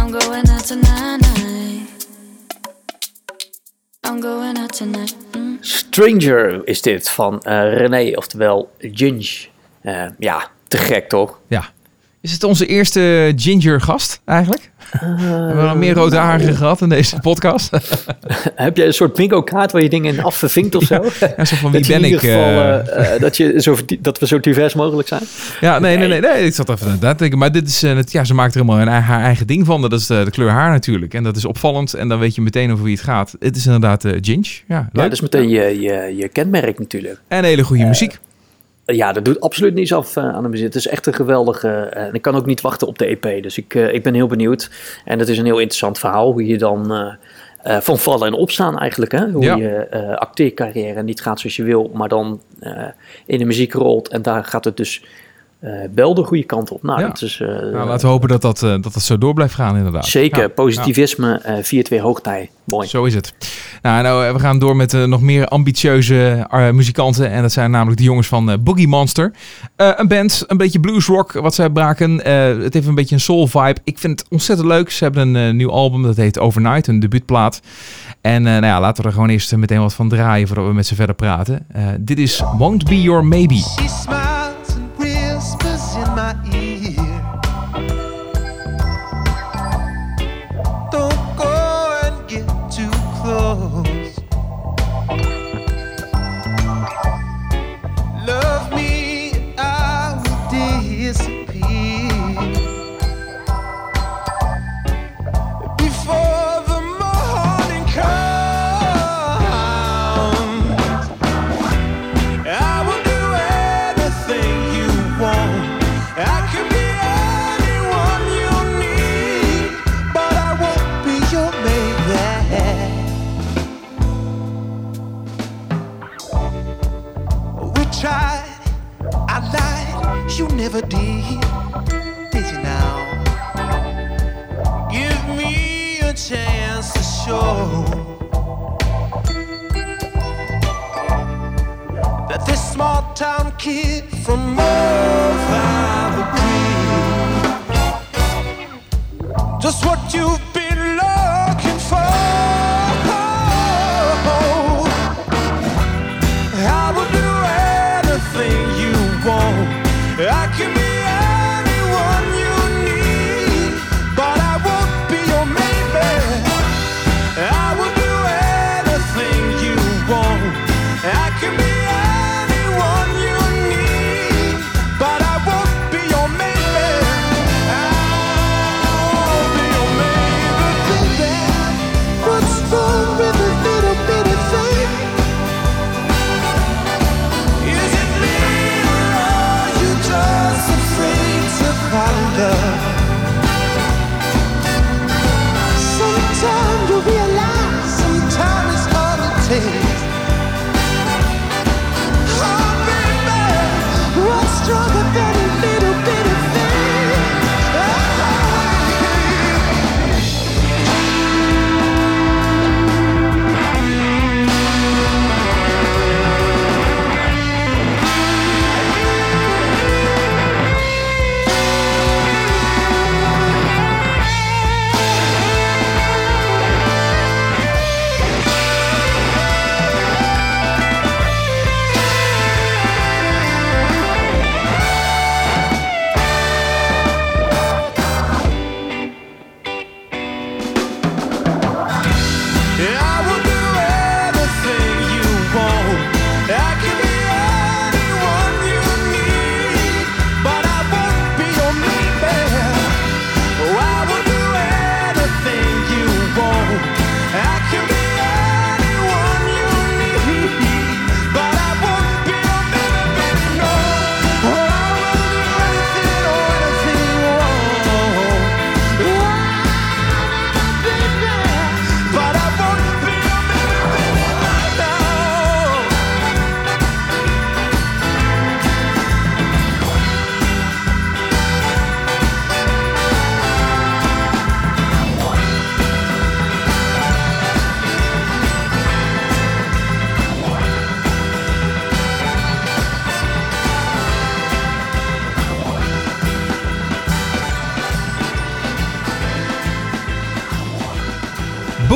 I'm going out tonight. I'm going out tonight. Mm. Stranger is dit van eh, René, oftewel Ginge. Eh, ja, te gek toch? Ja. Is het onze eerste ginger gast eigenlijk? Hebben we nog meer rode haren gehad in deze podcast? Heb jij een soort bingo-kaart waar je dingen in afvinkt of zo? Ja, zo van wie dat, ben in ik? geval, eh, eh, eh, dat, je zo, dat we zo divers mogelijk zijn. Ja, nee, nee, nee, nee. Ik zat even inderdaad te denken. Maar dit is, eh, het, ja, ze maakt er helemaal een, haar eigen ding van. Dat is de, de kleur haar natuurlijk. En dat is opvallend. En dan weet je meteen over wie het gaat. Het is inderdaad uh, Ginge. Ja, Ja, dat is meteen je, je, je kenmerk natuurlijk. En hele goede muziek. Ja, dat doet absoluut niets af eh, aan de muziek. Het is echt een geweldige... eh, en ik kan ook niet wachten op de EP. Dus ik, eh, ik ben heel benieuwd. En het is een heel interessant verhaal. Hoe je dan van vallen en opstaan eigenlijk. Hè? Hoe Ja. je acteercarrière niet gaat zoals je wil. Maar dan in de muziek rolt. En daar gaat het dus wel de goede kant op. Nou, Ja. dat is... eh, Nou, laten we hopen dat dat, eh, dat dat zo door blijft gaan inderdaad. Zeker, Ja, positivisme, eh 4-2 hoogtij. Mooi. ja, zo is het. Nou, nou, eh, we gaan door met eh, nog meer ambitieuze eh, muzikanten. En dat zijn namelijk de jongens van eh, Boogie Monster. Eh, een band, een beetje bluesrock wat zij braken. Eh, het heeft een beetje een soul vibe. Ik vind het ontzettend leuk. Ze hebben een eh, nieuw album, dat heet Overnight, een debuutplaat. En eh, nou ja, laten we er gewoon eerst meteen wat van draaien voordat we met ze verder praten. Eh, dit is Won't Be Your Maybe. never did, did you now? Give me a chance to show that this small town kid from over the just what you've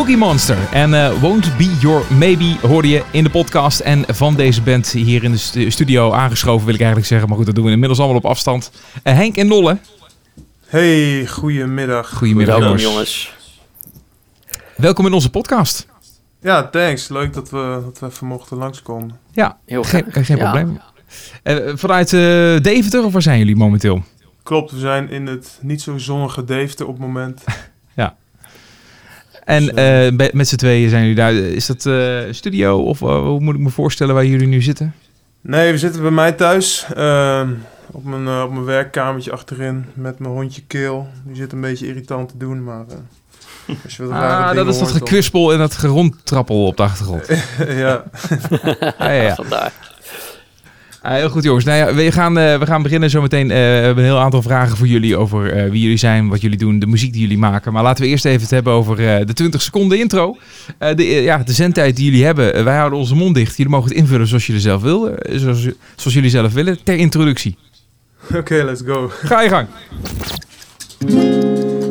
Boogie Monster en eh, Won't Be Your Maybe hoorde je in de podcast. En van deze band hier in de stu- studio aangeschoven wil ik eigenlijk zeggen. Maar goed, dat doen we inmiddels allemaal op afstand. Eh, Henk en Nolle, Hey, goedemiddag. goedemiddag Welkom jongens. jongens. Welkom in onze podcast. Ja, thanks. Leuk dat we, dat we even mochten langskomen. Ja, Heel geen, graag. geen Ja. probleem. Eh, vanuit eh, Deventer of waar zijn jullie momenteel? Klopt, we zijn in het niet zo zonnige Deventer op het moment. En Dus, eh, eh, met z'n tweeën zijn jullie daar. Is dat eh, studio of hoe moet ik me voorstellen waar jullie nu zitten? Nee, we zitten bij mij thuis. ehm, op, mijn, op mijn werkkamertje achterin met mijn hondje Keel. Die zit een beetje irritant te doen, maar... eh, als je wat rare Ah, dat is dat gekwispel en dat gerondtrappel op de achtergrond. ja. ja, ja, ja. Vandaar. Ah, heel goed jongens. Nou ja, we, gaan, eh, we gaan beginnen zometeen. Eh, we hebben een heel aantal vragen voor jullie over eh, wie jullie zijn, wat jullie doen, de muziek die jullie maken. Maar laten we eerst even het hebben over de 20 seconden intro. De, ja, de zendtijd die jullie hebben. Wij houden onze mond dicht. Jullie mogen het invullen zoals jullie zelf willen. zoals, zoals jullie zelf willen. Ter introductie. Oké, let's go. Ga je gang.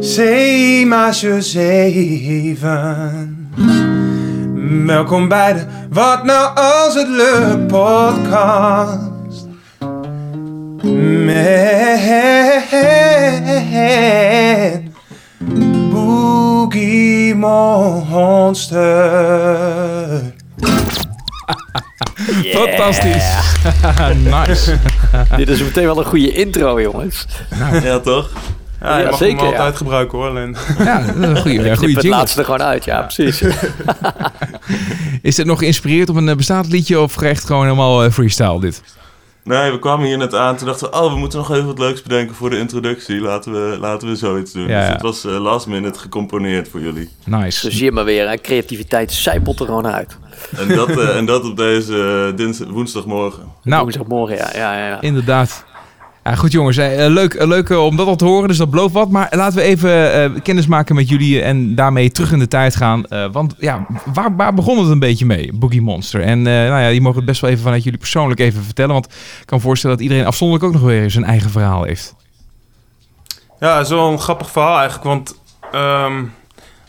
Zeemaasje zeven. Welkom bij de Wat Nou Als Het Lukt podcast. Met Boogie Monster. Fantastisch. nice. Dit is meteen wel een goede intro, jongens. Ja, toch? Ja, mag zeker, hem altijd ja. gebruiken hoor, alleen. Ja, dat is een goede, ja, goede het laatste er gewoon uit, ja, precies. Is dit nog geïnspireerd op een eh, bestaand liedje of echt gewoon helemaal eh, freestyle dit? Nee, we kwamen hier net aan. Toen dachten we, oh, we moeten nog even wat leuks bedenken voor de introductie. Laten we, laten we zoiets doen. Ja, dus ja. het was eh, last minute gecomponeerd voor jullie. Nice. Zo zie je maar weer, hè. creativiteit zijpelt er gewoon uit. En dat, en dat op deze dinsdag, woensdagmorgen. Nou, Woensdagmorgen, ja, ja, ja. ja. Inderdaad. Ja, goed jongens, eh, leuk, eh, leuk eh, om dat al te horen, dus dat belooft wat. Maar laten we even kennis maken met jullie en daarmee terug in de tijd gaan. Want ja, waar, waar begon het een beetje mee, Boogie Monster? En nou ja, die mogen het best wel even vanuit jullie persoonlijk even vertellen. Want ik kan voorstellen dat iedereen afzonderlijk ook nog weer zijn eigen verhaal heeft. Ja, een grappig verhaal eigenlijk, want ehm,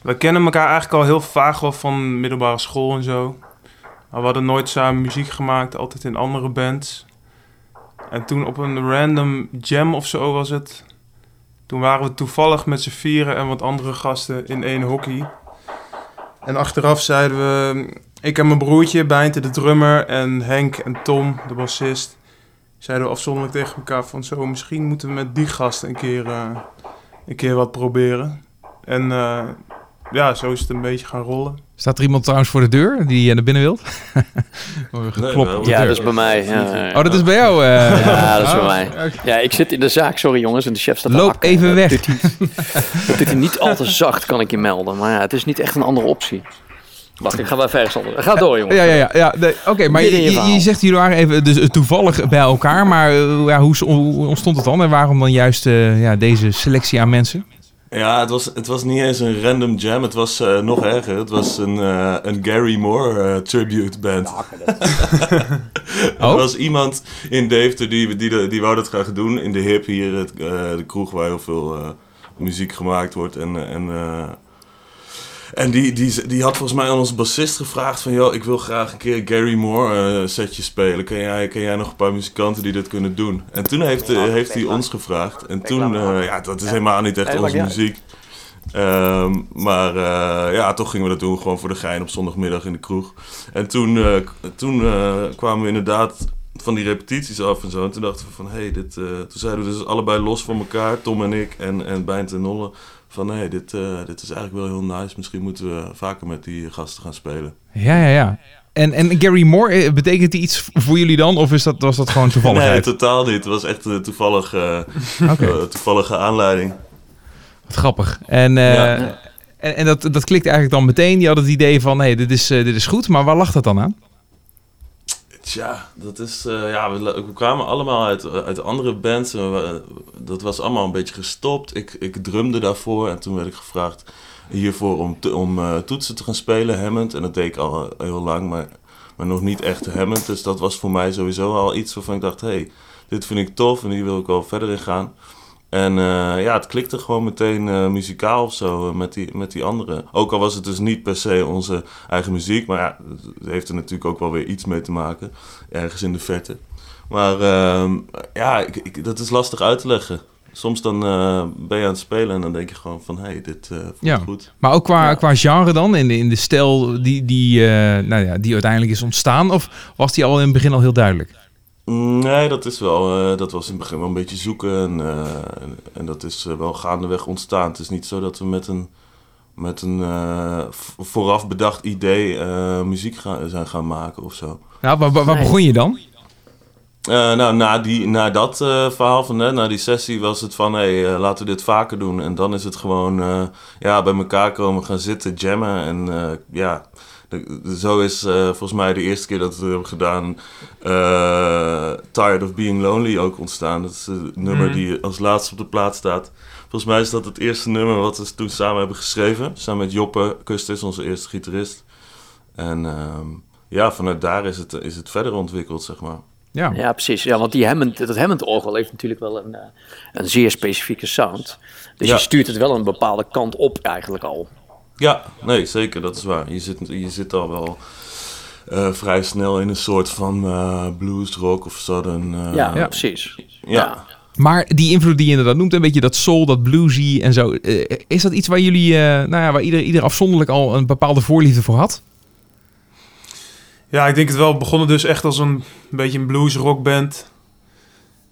we kennen elkaar eigenlijk al heel vaag wel van middelbare school en zo. Maar we hadden nooit samen muziek gemaakt, altijd in andere bands. En toen op een random jam of zo was het. Toen waren we toevallig met z'n vieren en wat andere gasten in één hockey. En achteraf zeiden we, ik en mijn broertje, Bijnte de drummer en Henk en Tom, de bassist, zeiden we afzonderlijk tegen elkaar van zo, misschien moeten we met die gasten een keer, eh, een keer wat proberen. En eh, ja, zo is het een beetje gaan rollen. Staat er iemand trouwens voor de deur die eh, naar binnen wilt? Geklopt wel. op de Ja, deur. dat is bij mij. Ja, Oh, dat is bij jou? eh. Ja, dat is bij Oh, mij. Ja, ik zit in de zaak, sorry jongens, en de chef staat Loop hakken. even weg. doet hij niet al te zacht, kan ik je melden. Maar ja, het is niet echt een andere optie. Wacht, ik ga wel verder. Sander. Ga door, jongens. Ja, ja, ja. ja nee, Oké, maar je, zegt jullie waren even dus, eh, toevallig bij elkaar, maar ja, hoe, hoe ontstond het dan en waarom dan juist eh, ja, deze selectie aan mensen? Ja, het was, het was niet eens een random jam. Het was eh, nog erger. Het was een, eh, een Gary Moore eh, tribute band. Oh? Er was iemand in Deventer die, die, die, die wou dat graag doen. In de hip hier, het, eh, de kroeg waar heel veel eh, muziek gemaakt wordt. En, en, eh, en die, die, die had volgens mij aan onze bassist gevraagd van... Yo, ik wil graag een keer Gary Moore eh, setje spelen. Ken jij, ken jij nog een paar muzikanten die dit kunnen doen? En toen heeft, eh, heeft hij ons gevraagd. En toen, eh, ja, dat is helemaal niet echt onze muziek. Ehm, maar ja, toch gingen we dat doen, gewoon voor de gein op zondagmiddag in de kroeg. En toen, toen kwamen we inderdaad van die repetities af en zo. En toen dachten we van, hé, hey, dit... toen zeiden we dus allebei los van elkaar, Tom en ik en, en Bijnt en Nolle... van, hé, hey, dit, eh, dit is eigenlijk wel heel nice. Misschien moeten we vaker met die gasten gaan spelen. Ja, ja, ja. En, en Gary Moore, eh, betekent die iets voor jullie dan? Of is dat, was dat gewoon Nee, toevalligheid? totaal niet. Het was echt een toevallig, eh, toevallige aanleiding. wat grappig. En, Ja. en, en dat, dat klikt eigenlijk dan meteen. Die hadden het idee van, nee, dit is, dit is goed. Maar waar lag dat dan aan? Tja, dat is, eh, ja, we, kwamen allemaal uit, uit andere bands. We- dat was allemaal een beetje gestopt. Ik, ik drumde daarvoor en toen werd ik gevraagd hiervoor om, om eh, toetsen te gaan spelen, Hammond. En dat deed ik al heel lang, maar, maar nog niet echt Hammond. Dus dat was voor mij sowieso al iets waarvan ik dacht, hey, dit vind ik tof en hier wil ik wel verder in gaan. En eh, ja, het klikte gewoon meteen eh, muzikaal of zo eh, met, die, met die anderen. Ook al was het dus niet per se onze eigen muziek, maar ja, het heeft er natuurlijk ook wel weer iets mee te maken, ergens in de verte. Maar ehm, ja, ik, ik- dat is lastig uit te leggen. Soms dan ben je aan het spelen en dan denk je gewoon van, hé, hey, dit voelt Ja. goed. Maar ook qua, Ja. qua genre dan, in de, in de stijl die, die, nou ja, die uiteindelijk is ontstaan? Of was die al in het begin al heel duidelijk? Nee, dat is wel, eh, dat was in het begin wel een beetje zoeken en, eh, en, en dat is eh, wel gaandeweg ontstaan. Het is niet zo dat we met een, met een eh, vooraf bedacht idee eh, muziek gaan, zijn gaan maken of zo. Nou, waar, waar, begon je dan? Eh, nou, na, die, na dat eh, verhaal van net, na die sessie, was het van, hé, hey, laten we dit vaker doen. En dan is het gewoon, eh, ja, bij elkaar komen, gaan zitten, jammen. En eh, ja, zo is eh, volgens mij de eerste keer dat we het hebben gedaan, eh, Tired of Being Lonely ook ontstaan. Dat is het nummer Mhm. die als laatste op de plaat staat. Volgens mij is dat het eerste nummer wat we toen samen hebben geschreven. Samen met Joppe Kustis, onze eerste gitarist. En ehm, ja, vanuit daar is het, is het verder ontwikkeld, zeg maar. Ja. Ja, precies. Ja, want die Hammond, dat Hammond-orgel heeft natuurlijk wel een, eh, een zeer specifieke sound. Dus Ja. je stuurt het wel een bepaalde kant op eigenlijk al. Ja, nee, zeker, dat is waar. Je zit, je zit al wel eh, vrij snel in een soort van eh blues, rock of southern. eh, ja, ja. precies. ja. Maar die invloed die je inderdaad noemt, een beetje dat soul, dat bluesy en zo. eh, is dat iets waar jullie, eh, nou ja, waar ieder, ieder afzonderlijk al een bepaalde voorliefde voor had? Ja, ik denk het wel. We begonnen dus echt als een, beetje een blues rockband.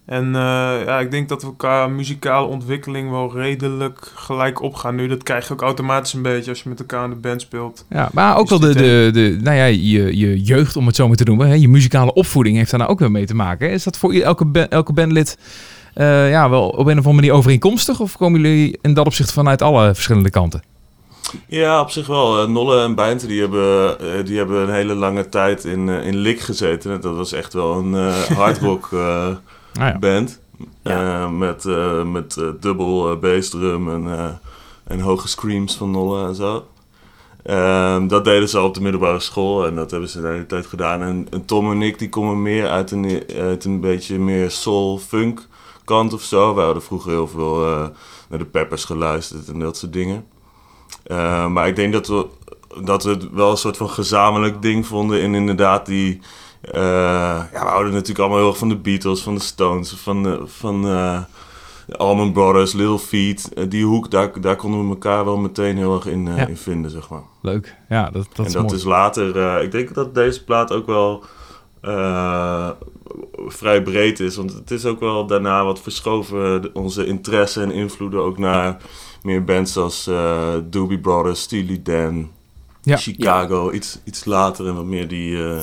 En eh, ja, ik denk dat we elkaar muzikale ontwikkeling wel redelijk gelijk opgaan nu. Dat krijg je ook automatisch een beetje als je met elkaar in de band speelt. Ja, maar ook Is wel de, de, de, nou ja, je, je jeugd, om het zo maar te noemen. Hè? Je muzikale opvoeding heeft daar nou ook weer mee te maken. Is dat voor elke, ba- elke bandlid eh, ja, wel op een of andere manier overeenkomstig? Of komen jullie in dat opzicht vanuit alle verschillende kanten? Ja, op zich wel. Eh, Nolle en Bijnte die hebben, eh, die hebben een hele lange tijd in, eh, in Lik gezeten. En Dat was echt wel een eh hardrock ja. band. Ja. Eh, met eh, met eh, dubbel bassdrum en, en hoge screams van Nolle en zo. Ehm, dat deden ze al op de middelbare school en dat hebben ze de hele tijd gedaan. En, en Tom en ik die komen meer uit een, uit een beetje meer soul-funk kant of zo. We hadden vroeger heel veel naar de Peppers geluisterd en dat soort dingen. Eh, maar ik denk dat we, dat we het wel een soort van gezamenlijk ding vonden in inderdaad die... eh, ja, we houden natuurlijk allemaal heel erg van de Beatles, van de Stones, van de, van eh, de Allman Brothers, Little Feat. Eh, die hoek, daar, daar konden we elkaar wel meteen heel erg in, eh, Ja. in vinden, zeg maar. Leuk. Ja, dat, dat en is dat mooi. is later, eh, ik denk dat deze plaat ook wel eh, vrij breed is. Want het is ook wel daarna wat verschoven, onze interesse en invloeden ook naar meer bands als eh Doobie Brothers, Steely Dan, Ja. Chicago. Iets, iets later en wat meer die, eh,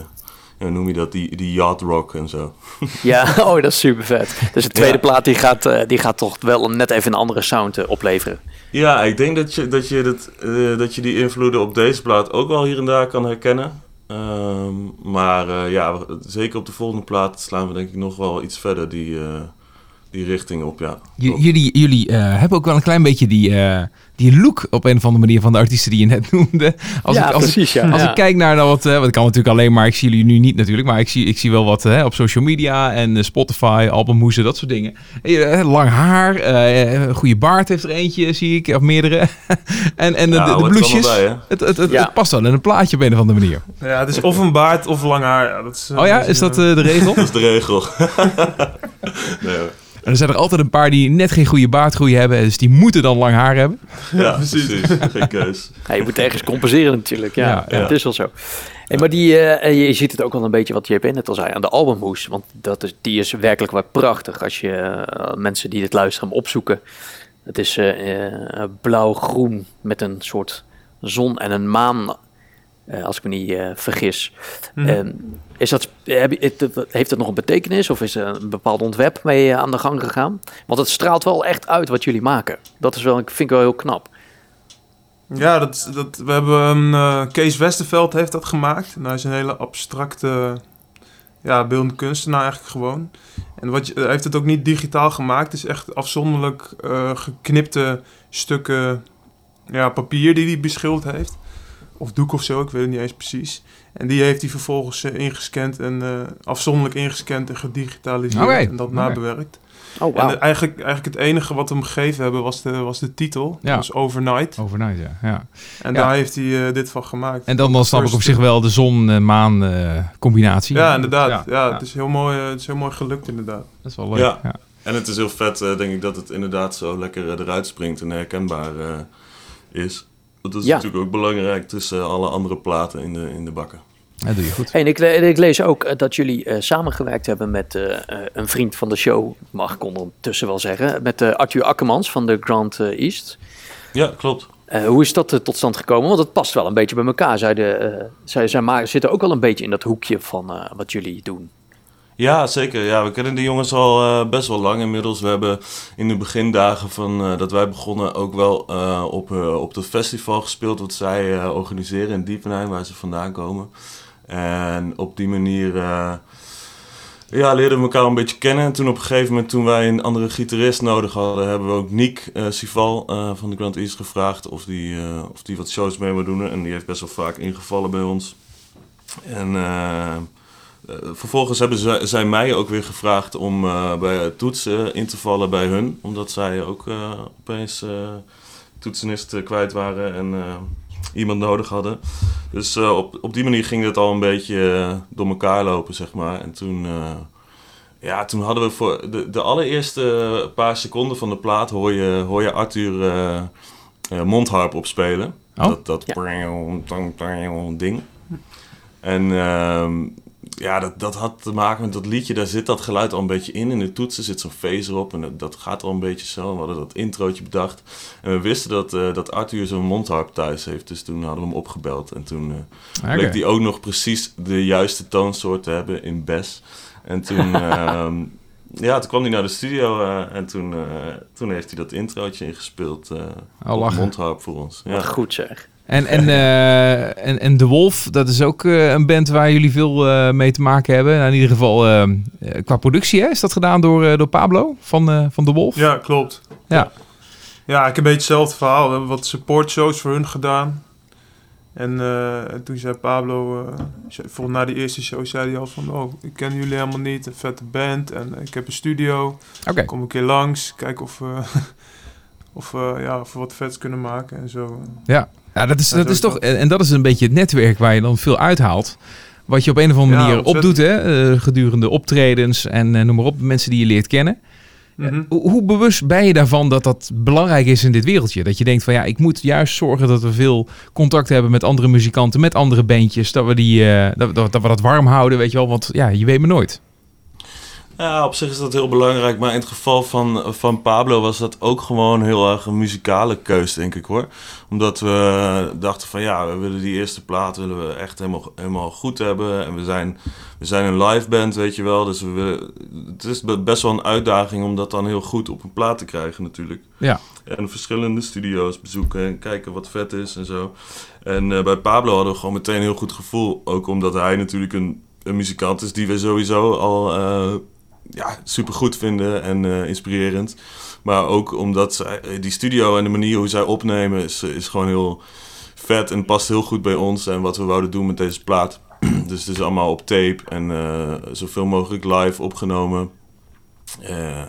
hoe noem je dat, die, die yacht rock en zo. Ja, oh, dat is super vet. Dus de tweede Ja. plaat die gaat, eh, die gaat toch wel net even een andere sound eh, opleveren. Ja, ik denk dat je, dat, je dat, eh, dat je die invloeden op deze plaat ook wel hier en daar kan herkennen. Ehm, maar ja, zeker op de volgende plaat slaan we denk ik nog wel iets verder die, die richting op, ja. J- jullie jullie eh, hebben ook wel een klein beetje die, eh, die look op een of andere manier van de artiesten die je net noemde. Als ja, ik, als ik, precies. ja. Als Ja. ik kijk naar nou wat, eh, wat ik kan natuurlijk alleen maar, ik zie jullie nu niet natuurlijk, maar ik zie, ik zie wel wat eh, op social media en eh, Spotify, albumhoezen, dat soort dingen. Eh, lang haar, eh, een goede baard heeft er eentje, zie ik, of meerdere. en en de, Ja, de, de blouses, het, het, het, Ja. het past wel in een plaatje op een of andere manier. Ja, het is of een baard of lang haar. Ja, dat is, eh, Oh ja, is dat eh, eh, de regel? Dat is de regel. nee, hoor. En er zijn er altijd een paar die net geen goede baardgroei hebben, dus die moeten dan lang haar hebben. ja, precies. Geen keus. Ja, je moet ergens compenseren natuurlijk. Ja, Ja, ja, ja. het is wel zo. Hey, maar die, eh, en je ziet het ook wel een beetje wat JP net al zei aan de albumhoes. Want dat is, die is werkelijk wel prachtig als je eh, mensen die dit luisteren hem opzoeken. Het is eh, eh, blauw-groen met een soort zon en een maan, eh, als ik me niet eh, vergis. Mhm. Is dat, heeft nog een betekenis of is er een bepaald ontwerp mee eh, aan de gang gegaan? Want het straalt wel echt uit wat jullie maken. Dat is wel, vind ik wel heel knap. Ja, dat, we hebben eh, Kees Westerveld heeft dat gemaakt. En hij is een hele abstracte, ja, kunstenaar eigenlijk gewoon. En wat hij heeft het ook niet digitaal gemaakt. Het is echt afzonderlijk eh, geknipte stukken ja, papier die hij beschilderd heeft. Of doek of zo, ik weet het niet eens precies. En die heeft hij vervolgens eh, ingescand en eh, afzonderlijk ingescand en gedigitaliseerd en dat nabewerkt. Oh, En wauw. de- eigenlijk, eigenlijk het enige wat we hem gegeven hebben was de, was de titel. Ja. Dat was Overnight. Overnight, ja. ja. En Ja. daar heeft hij eh, dit van gemaakt. En dan, dan snap ik op zich wel de zon-maan eh, combinatie. Ja, inderdaad. Ja, ja. Het, is heel mooi, eh, het is heel mooi gelukt, inderdaad. Dat is wel leuk. Ja. Ja. En het is heel vet, eh, denk ik, dat het inderdaad zo lekker eh, eruit springt en herkenbaar eh, is. Dat is Ja. natuurlijk ook belangrijk tussen alle andere platen in de, in de bakken. Dat doe je goed. En ik, ik lees ook eh, dat jullie eh, samengewerkt hebben met eh, een vriend van de show, mag ik ondertussen wel zeggen, met eh, Arthur Akkermans van de Grand East. Ja, klopt. Eh, hoe is dat tot stand gekomen? Want het past wel een beetje bij elkaar. Zij, de, eh, zij, zij maar, zitten ook wel een beetje in dat hoekje van eh, wat jullie doen. Ja, zeker. Ja, we kennen die jongens al eh, best wel lang inmiddels. We hebben in de begindagen van eh, dat wij begonnen ook wel eh, op, op dat festival gespeeld wat zij organiseren in Diepenheim, waar ze vandaan komen. En op die manier ja, leerden we elkaar een beetje kennen. En toen op een gegeven moment, toen wij een andere gitarist nodig hadden, hebben we ook Nick eh, Sival van de Grand East gevraagd of die, of die wat shows mee wil doen. En die heeft best wel vaak ingevallen bij ons. En vervolgens hebben zij mij ook weer gevraagd om eh, bij toetsen in te vallen bij hun. Omdat zij ook eh, opeens eh toetsenist eh, kwijt waren en eh, iemand nodig hadden. Dus eh, op, op die manier ging het al een beetje eh, door elkaar lopen, zeg maar. En toen, eh, ja, toen hadden we voor de, de allereerste paar seconden van de plaat hoor je, hoor je Arthur eh, eh, mondharp opspelen. Oh. Dat, dat ding. En ehm, ja, dat, dat had te maken met dat liedje. Daar zit dat geluid al een beetje in. In de toetsen zit zo'n phaser op. En dat, dat gaat al een beetje zo. We hadden dat introotje bedacht. En we wisten dat, eh, dat Arthur zo'n mondharp thuis heeft. Dus toen hadden we hem opgebeld. En toen eh, bleek hij ook nog precies de juiste toonsoort te hebben in Bes. En toen, ehm, ja, toen kwam hij naar de studio. eh, en toen, eh, toen heeft hij dat introotje ingespeeld. eh Oh, op lachen. mondharp voor ons. Ja. Wat goed zeg. En, en, eh, en, en De Wolf, dat is ook eh, een band waar jullie veel eh, mee te maken hebben. Nou, in ieder geval qua productie, hè? is dat gedaan door, eh, door Pablo van, eh, van De Wolf? Ja, klopt. Ja. Ja, ik heb een beetje hetzelfde verhaal. We hebben wat support shows voor hun gedaan. En, eh, en toen zei Pablo, eh, volgens na die eerste show zei hij al van... Oh, ik ken jullie helemaal niet, een vette band en ik heb een studio. Oké. Kom een keer langs, kijken of, of, ja, of we wat vets kunnen maken en zo. Ja, ja dat, is, dat is toch, en dat is een beetje het netwerk waar je dan veel uithaalt. Wat je op een of andere manier opdoet, hè? eh, gedurende optredens en eh, noem maar op, mensen die je leert kennen. Mhm. Hoe, hoe bewust ben je daarvan dat dat belangrijk is in dit wereldje? Dat je denkt van ja, ik moet juist zorgen dat we veel contact hebben met andere muzikanten, met andere bandjes. Dat we, die, eh, dat, dat, dat we dat warm houden, weet je wel. Want ja, je weet me nooit. Ja, op zich is dat heel belangrijk. Maar in het geval van, van Pablo was dat ook gewoon heel erg een muzikale keus, denk ik hoor. Omdat we dachten van ja, we willen die eerste plaat willen we echt helemaal, helemaal goed hebben. En we zijn, we zijn een live band, weet je wel. Dus we willen, het is be- best wel een uitdaging om dat dan heel goed op een plaat te krijgen natuurlijk. Ja. En verschillende studio's bezoeken en kijken wat vet is en zo. En eh, bij Pablo hadden we gewoon meteen een heel goed gevoel. Ook omdat hij natuurlijk een, een muzikant is die we sowieso al eh, ja, super goed vinden en eh, inspirerend. Maar ook omdat zij, eh, die studio en de manier hoe zij opnemen is, is gewoon heel vet en past heel goed bij ons en wat we wouden doen met deze plaat. dus het is allemaal op tape en eh, zoveel mogelijk live opgenomen. Eh,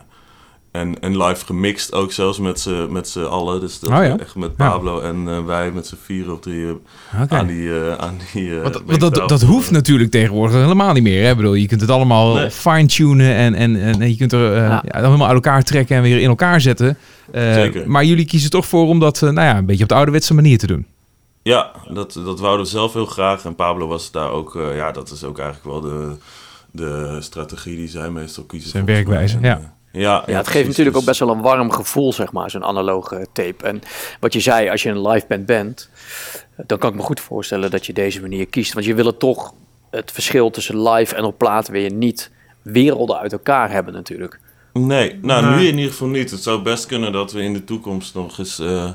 en, en live gemixt ook zelfs met z'n met z'n allen. Dus dat Oh ja? echt met Ja. Pablo en eh, wij met z'n vieren of drieën Oké. aan die... eh, aan die eh, Want, want dat, dat hoeft natuurlijk tegenwoordig helemaal niet meer. Hè? Ik bedoel, je kunt het allemaal Nee. fine-tunen en, en, en je kunt er eh, Ja. helemaal uit elkaar trekken en weer in elkaar zetten. Eh, Zeker. Maar jullie kiezen toch voor om dat eh, nou ja, een beetje op de ouderwetse manier te doen. Ja, dat, dat wouden we zelf heel graag. En Pablo was daar ook... eh, ja, dat is ook eigenlijk wel de, de strategie die zij meestal kiezen. Zijn werkwijze, En, ja. Ja, Ja, het geeft natuurlijk ook best wel een warm gevoel, zeg maar, zo'n analoge tape. En wat je zei, als je een live band bent, dan kan ik me goed voorstellen dat je deze manier kiest. Want je wil het toch, het verschil tussen live en op plaat weer niet werelden uit elkaar hebben natuurlijk. Nee, nou Nee. nu in ieder geval niet. Het zou best kunnen dat we in de toekomst nog eens eh,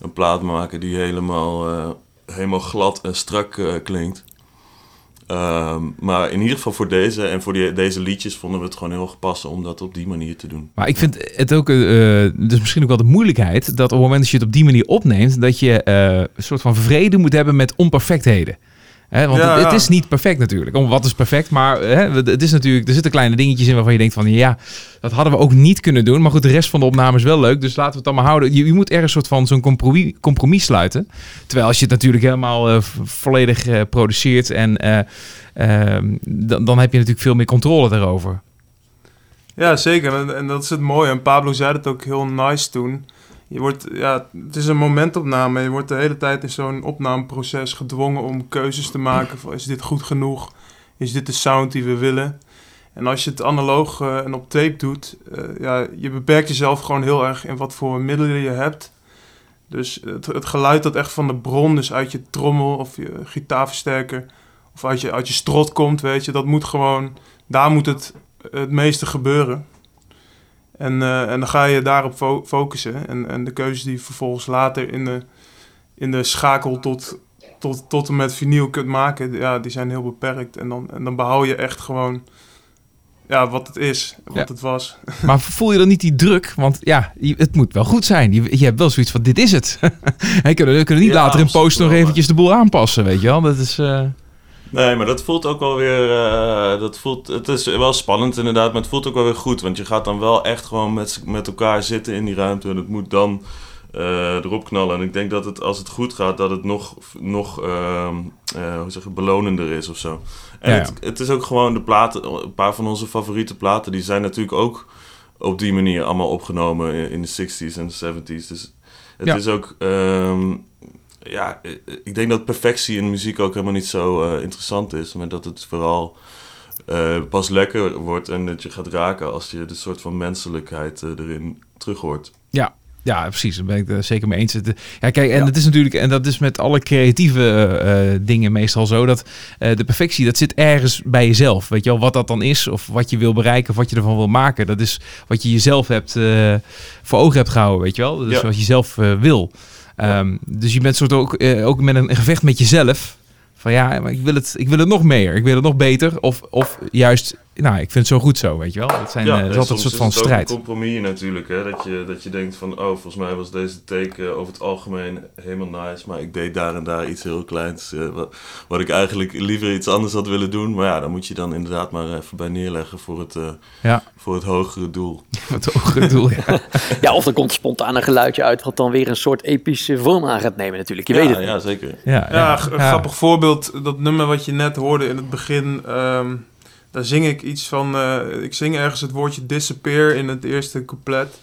een plaat maken die helemaal, eh, helemaal glad en strak eh, klinkt. Ehm, maar in ieder geval voor deze en voor die, deze liedjes vonden we het gewoon heel passen om dat op die manier te doen. Maar ik vind het ook, eh, dus misschien ook wel de moeilijkheid, dat op het moment dat je het op die manier opneemt, dat je eh, een soort van vrede moet hebben met onperfectheden. Want Ja, het, is niet perfect natuurlijk. Om wat is perfect, maar het is natuurlijk, er zitten kleine dingetjes in waarvan je denkt van ja, dat hadden we ook niet kunnen doen. Maar goed, de rest van de opname is wel leuk, dus laten we het allemaal houden. Je, je moet ergens soort van zo'n compromis, compromis sluiten. Terwijl als je het natuurlijk helemaal eh, volledig eh, produceert en eh, ehm, dan, dan heb je natuurlijk veel meer controle daarover. Ja, zeker. En, en dat is het mooie. En Pablo zei het ook heel nice toen. Je wordt, ja, het is een momentopname. Je wordt de hele tijd in zo'n opnameproces gedwongen om keuzes te maken. Van, is dit goed genoeg? Is dit de sound die we willen? En als je het analoog eh, en op tape doet, eh, ja, je beperkt jezelf gewoon heel erg in wat voor middelen je hebt. Dus het, geluid dat echt van de bron, dus uit je trommel of je gitaarversterker of uit je, uit je strot komt, weet je, dat moet gewoon, daar moet het het meeste gebeuren. En, eh, en dan ga je daarop fo- focussen. En, en de keuzes die je vervolgens later in de, in de schakel tot, tot, tot en met vinyl kunt maken, ja, die zijn heel beperkt. En dan, en dan behoud je echt gewoon ja, wat het is, wat Ja. het was. Maar voel je dan niet die druk? Want ja, het moet wel goed zijn. Je, je hebt wel zoiets van, dit is het. We kunnen, niet Ja, later in post nog eventjes de boel aanpassen, weet je wel. Dat is... eh, Nee, maar dat voelt ook wel weer. eh, dat voelt, het is wel spannend inderdaad, maar het voelt ook wel weer goed. Want je gaat dan wel echt gewoon met, met elkaar zitten in die ruimte. En het moet dan eh, erop knallen. En ik denk dat het, als het goed gaat, dat het nog, nog ehm, eh, hoe zeg je, belonender is of zo. En Ja, ja. Het, het is ook gewoon de platen, een paar van onze favoriete platen, die zijn natuurlijk ook op die manier allemaal opgenomen in, in de 60s en de 70s. Dus het Ja. is ook. ehm, ja, eh, ik denk dat perfectie in muziek ook helemaal niet zo eh, interessant is. Maar dat het vooral eh, pas lekker wordt en dat je gaat raken als je de soort van menselijkheid eh, erin terug hoort. ja, ja, precies. Daar ben ik het zeker mee eens. Ja, kijk, en het is natuurlijk, en dat is met alle creatieve eh, eh, dingen meestal zo, dat eh, de perfectie, dat zit ergens bij jezelf. Weet je wel, wat dat dan is, of wat je wil bereiken, of wat je ervan wil maken. Dat is wat je jezelf hebt, eh, voor ogen hebt gehouden, weet je wel. Dat is Ja. wat je zelf eh, wil. Ehm, dus je bent soort ook, eh, ook met een gevecht met jezelf. Van ja, maar ik wil het, ik wil het nog meer. Ik wil het nog beter. Of, of juist, nou, ik vind het zo goed zo, weet je wel. Het zijn, eh, is altijd een soort van ook strijd. een compromis natuurlijk, hè? Dat, je, dat je denkt van, oh, volgens mij was deze take eh, over het algemeen helemaal nice, maar ik deed daar en daar iets heel kleins, eh, wat, wat ik eigenlijk liever iets anders had willen doen. Maar ja, dan moet je dan inderdaad maar even bij neerleggen voor het, eh, Ja, voor het hogere doel. het hogere doel, ja. Ja, of er komt spontaan een geluidje uit wat dan weer een soort epische vorm aan gaat nemen natuurlijk. Je ja, weet het. Ja, zeker. Ja, Ja, grappig voorbeeld. Dat nummer wat je net hoorde in het begin. ehm, daar zing ik iets van. eh, ik zing ergens het woordje disappear in het eerste couplet.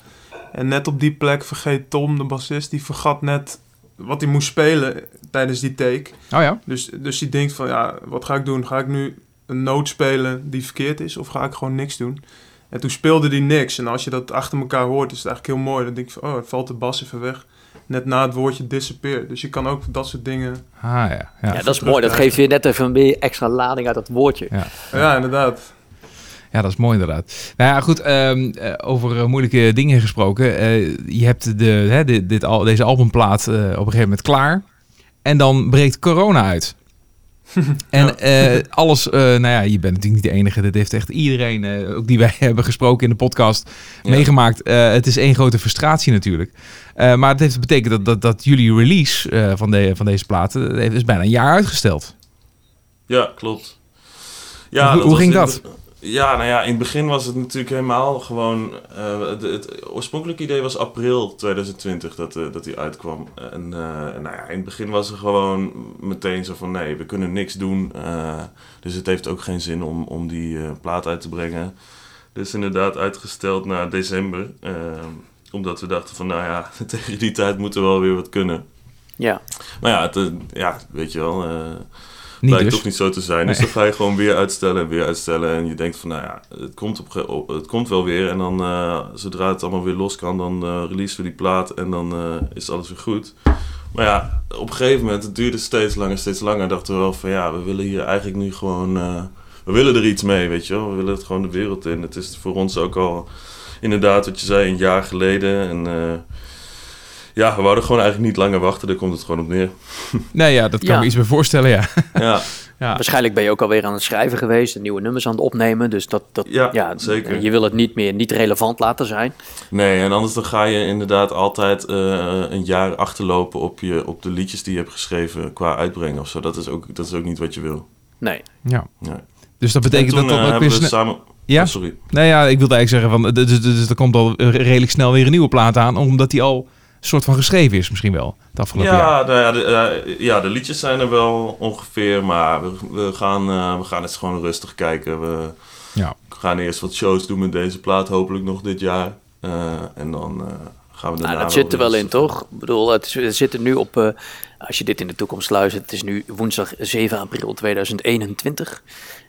En net op die plek vergeet Tom, de bassist, die vergat net wat hij moest spelen tijdens die take. Oh ja? Dus, dus die denkt van, ja, wat ga ik doen? Ga ik nu een noot spelen die verkeerd is? Of ga ik gewoon niks doen? En toen speelde hij niks. En als je dat achter elkaar hoort, is het eigenlijk heel mooi. Dan denk ik van, oh, het valt de bas even weg. Net na het woordje disappear. Dus je kan ook dat soort dingen... Ah ja. ja. Ja, dat is mooi. Dat geeft weer net even meer extra lading uit dat woordje. Ja. Ja, inderdaad. Ja, dat is mooi inderdaad. Nou ja, goed, ehm, eh, over eh, moeilijke dingen gesproken. Eh, je hebt de, hè, dit, dit al, deze albumplaat op een gegeven moment klaar. En dan breekt corona uit. en eh, alles, eh, nou ja, je bent natuurlijk niet de enige. Dit heeft echt iedereen, eh, ook die wij hebben gesproken in de podcast, Ja. meegemaakt. Het is één grote frustratie natuurlijk. Maar het heeft betekend dat, dat, dat jullie release van, de, van deze platen is bijna een jaar uitgesteld. Ja, klopt. Hoe- hoe was ging in dat? Ja, nou ja, in het begin was het natuurlijk helemaal gewoon... eh, het, het oorspronkelijke idee was april 2020 dat, eh, dat die uitkwam. En eh, nou ja, in het begin was er gewoon meteen zo van... Nee, we kunnen niks doen. dus het heeft ook geen zin om, om die plaat uit te brengen. Dus inderdaad uitgesteld naar december. omdat we dachten van, nou ja, tegen die tijd moet er wel weer wat kunnen. Ja. Maar ja, het, ja weet je wel... Niet Blijkt dus. toch niet zo te zijn. Dus dan ga je gewoon weer uitstellen en weer uitstellen. En je denkt van, nou ja, het komt, op, het komt wel weer. En dan, eh, zodra het allemaal weer los kan, dan eh releasen we die plaat. En dan eh, is alles weer goed. Maar ja, op een gegeven moment, het duurde steeds langer, steeds langer. Dachten we wel van, ja, we willen hier eigenlijk nu gewoon... we willen er iets mee, weet je wel. We willen het gewoon de wereld in. Het is voor ons ook al, inderdaad, wat je zei, een jaar geleden. En... ja, we wouden gewoon eigenlijk niet langer wachten. Daar komt het gewoon op neer. Nee, ja, dat kan Ja. me iets bij voorstellen, ja. Ja, ja. Waarschijnlijk ben je ook alweer aan het schrijven geweest, en nieuwe nummers aan het opnemen. Dus dat, dat Ja, zeker. Je wil het niet meer niet relevant laten zijn. Nee, en anders dan ga je inderdaad altijd eh, een jaar achterlopen op, je, op de liedjes die je hebt geschreven qua uitbrengen of zo. Dat is ook, dat is ook niet wat je wil. Nee. ja. Nee. Dus dat betekent toen, dat eh, dat ook hebben weer we samen... Ja? Oh, sorry. Nee, ja, ik wilde eigenlijk zeggen van, dus, dus, dus er komt al redelijk snel weer een nieuwe plaat aan, omdat die al soort van geschreven is misschien wel, het afgelopen jaar. Ja, nou ja, de, eh, ja, de liedjes zijn er wel ongeveer, maar we, we, gaan, eh, we gaan eens gewoon rustig kijken. We Ja. gaan eerst wat shows doen met deze plaat, hopelijk nog dit jaar. Eh, en dan eh, gaan we daarna Nou, dat zit er wel in, toch? Ik bedoel, het is, we zitten nu op, eh, als je dit in de toekomst luistert, het is nu woensdag 7 april 2021.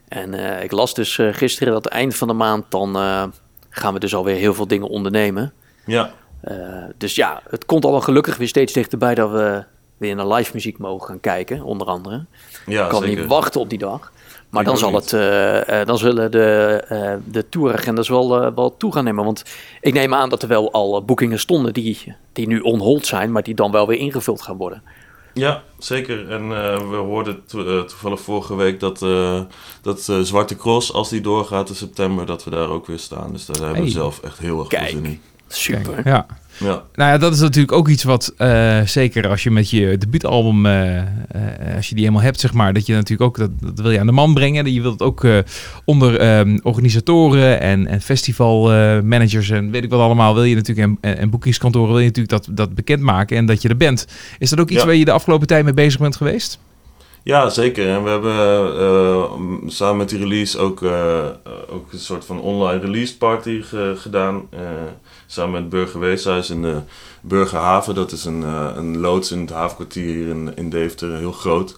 En eh, ik las dus eh, gisteren dat eind van de maand, dan eh, gaan we dus alweer heel veel dingen ondernemen. Ja, Eh, dus ja, het komt allemaal gelukkig weer steeds dichterbij dat we weer naar live muziek mogen gaan kijken, onder andere. ja Ik kan zeker. niet wachten op die dag. Maar dan, zal het, eh, eh, dan zullen de, eh de touragendas wel, wel toe gaan nemen. Want ik neem aan dat er wel al boekingen stonden die, die nu on hold zijn, maar die dan wel weer ingevuld gaan worden. Ja, zeker. En we hoorden to- toevallig vorige week dat, dat Zwarte Cross, als die doorgaat in september, dat we daar ook weer staan. Dus daar hebben we zelf echt heel erg veel zin in. Super. Kijk, ja. Ja, Nou ja, dat is natuurlijk ook iets wat, eh, zeker als je met je debuutalbum, eh, eh, als je die helemaal hebt, zeg maar, dat je natuurlijk ook, dat, dat wil je aan de man brengen. Je wilt het ook eh, onder ehm, organisatoren en, en festivalmanagers en weet ik wat allemaal, wil je natuurlijk, en, en, en boekingskantoren wil je natuurlijk dat, dat bekendmaken en dat je er bent. Is dat ook iets Ja. waar je de afgelopen tijd mee bezig bent geweest? ja zeker. En we hebben eh, samen met die release ook, ook een soort van online release party ge- gedaan. Eh, samen met het Burgerweeshuis in de Burgerhaven. Dat is een, eh, een loods in het havenkwartier hier in, in Deventer, heel groot.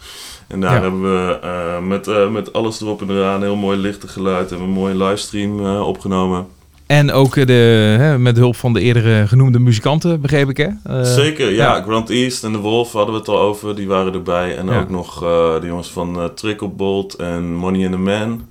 En daar Ja. hebben we eh, met, eh, met alles erop en eraan, heel mooi lichte geluid, en een mooie livestream eh, opgenomen. En ook eh, de, hè, met hulp van de eerdere genoemde muzikanten, begreep ik hè? Eh, Zeker, ja. ja. Grant East en de Wolf hadden we het al over, die waren erbij. En Ja. ook nog eh, de jongens van eh Trickle Bolt en Money in the Man.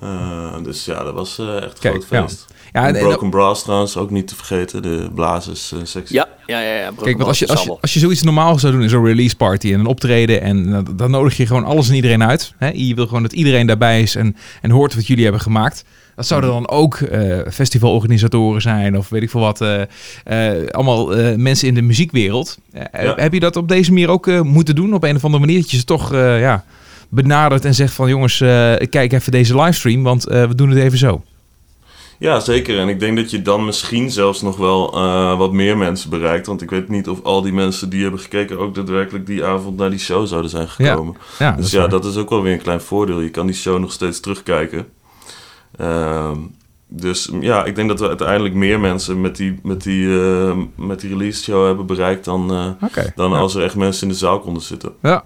Eh, dus ja, dat was eh, echt een Kijk, groot feest. Ja, En en- Broken Brass trouwens, ook niet te vergeten. De blazers eh, sectie. Ja, ja, ja. ja Kijk, want als je, als, je, als je zoiets normaal zou doen in zo'n release party en een optreden en eh, dan nodig je gewoon alles en iedereen uit. Hè? Je wil gewoon dat iedereen daarbij is en, en hoort wat jullie hebben gemaakt. Dat zouden dan ook eh, festivalorganisatoren zijn of weet ik veel wat. eh, eh, allemaal eh, mensen in de muziekwereld. Ja. Heb je dat op deze manier ook moeten doen? Op een of andere manier dat je ze toch eh, ja, benadert en zegt van jongens, eh, kijk even deze livestream, want eh, we doen het even zo. Ja, zeker. En ik denk dat je dan misschien zelfs nog wel eh, wat meer mensen bereikt. Want ik weet niet of al die mensen die hebben gekeken ook daadwerkelijk die avond naar die show zouden zijn gekomen. Ja, dus ja, waar. dat is ook wel weer een klein voordeel. Je kan die show nog steeds terugkijken. Ehm, dus ja, ik denk dat we uiteindelijk meer mensen met die, met die, eh, met die release show hebben bereikt dan, eh, dan Ja. als er echt mensen in de zaal konden zitten. Ja,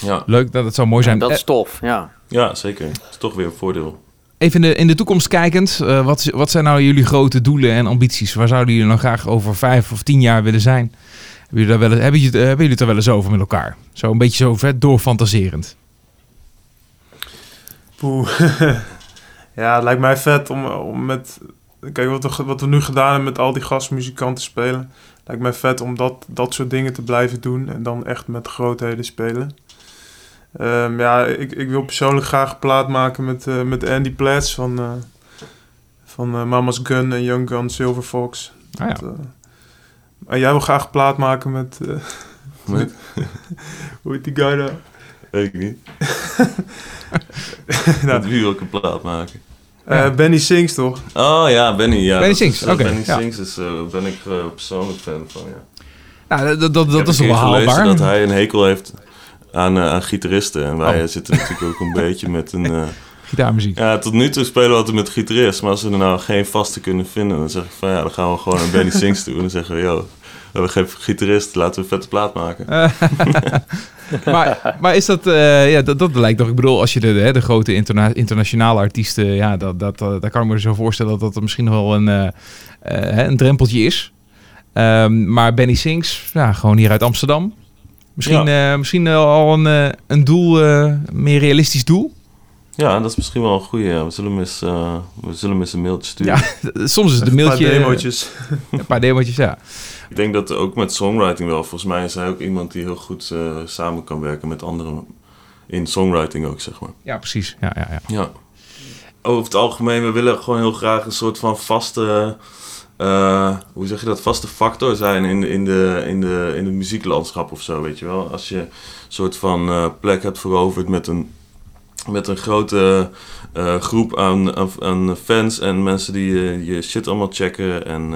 Ja, leuk. Dat, dat zou mooi zijn. dat is tof, ja. ja zeker. Dat is toch weer een voordeel. Even in de, in de toekomst kijkend, eh, wat, wat zijn nou jullie grote doelen en ambities? Waar zouden jullie nou graag over vijf of tien jaar willen zijn? Hebben jullie, daar wel, hebben jullie, het- hebben jullie het er wel eens over met elkaar? Zo een beetje zo vet doorfantaserend. Poeh. ja, het lijkt mij vet om, om met... Kijk, wat we, wat we nu gedaan hebben met al die gastmuzikanten spelen. Lijkt mij vet om dat, dat soort dingen te blijven doen. En dan echt met grootheden spelen. Ehm, ja, ik, ik wil persoonlijk graag een plaat maken met, eh, met Andy Platts van, eh, van eh, Mama's Gun en Young Gun Silver Fox. Ah, ja. Dat, en jij wil graag een plaat maken met... eh, Met- hoe heet die guy daar? Weet ik niet. Nou. Met wie wil ik een plaat maken? Eh, Benny Sings, toch? Oh ja, Benny. Ja, Benny Sings, oké, Benny ja. Sings is, eh, ben ik persoonlijk fan van, ja. Nou, dat, dat, dat, is wel haalbaar? dat hij een hekel heeft aan, eh, aan gitaristen. En wij Oh. eh, zitten natuurlijk ook een beetje met een... eh, Gitaarmuziek. ja, tot nu toe spelen we altijd met gitarist. Maar als we er nou geen vaste kunnen vinden... dan zeg ik van ja, dan gaan we gewoon naar Benny Sings toe. En dan zeggen we, yo, we hebben geen gitarist. Laten we een vette plaat maken. maar, maar is dat, eh, ja, dat, dat lijkt toch, ik bedoel, als je de, hè, de grote interna- internationale artiesten, ja, dat, dat, dat, daar kan ik me zo voorstellen dat dat misschien nog wel een, eh, eh, een drempeltje is. Ehm, maar Benny Sings, ja, gewoon hier uit Amsterdam. Misschien, eh, misschien eh, al een, eh, een doel, eh, meer realistisch doel. Ja, dat is misschien wel een goeie. Ja. We, zullen eens, eh, we zullen hem eens een mailtje sturen. Ja, soms is het een Een paar mailtje. demootjes. Een paar demootjes, ja. Ik denk dat ook met songwriting wel. Volgens mij is hij ook iemand die heel goed eh, samen kan werken met anderen. In songwriting ook, zeg maar. Ja, precies. Ja, ja, ja. Ja. Over het algemeen, we willen gewoon heel graag een soort van vaste... eh, hoe zeg je dat? Vaste factor zijn in, in, de, in, de, in het muzieklandschap of zo, weet je wel. Als je een soort van eh, plek hebt veroverd met een, met een grote eh, groep aan, aan, fans en mensen die je shit allemaal checken. En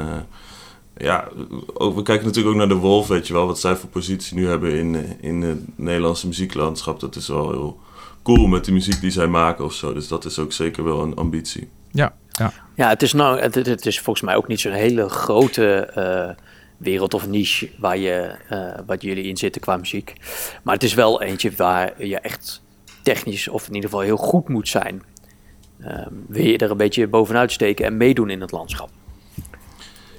ja, ook, we kijken natuurlijk ook naar de Wolf, weet je wel. Wat zij voor positie nu hebben in, in het Nederlandse muzieklandschap. Dat is wel heel cool met de muziek die zij maken of zo. Dus dat is ook zeker wel een ambitie. Ja, ja. Ja, het is, nou, het, het is volgens mij ook niet zo'n hele grote eh, wereld of niche waar je, eh, wat jullie in zitten qua muziek. Maar het is wel eentje waar je echt technisch of in ieder geval heel goed moet zijn. Ehm, wil je er een beetje bovenuit steken en meedoen in het landschap.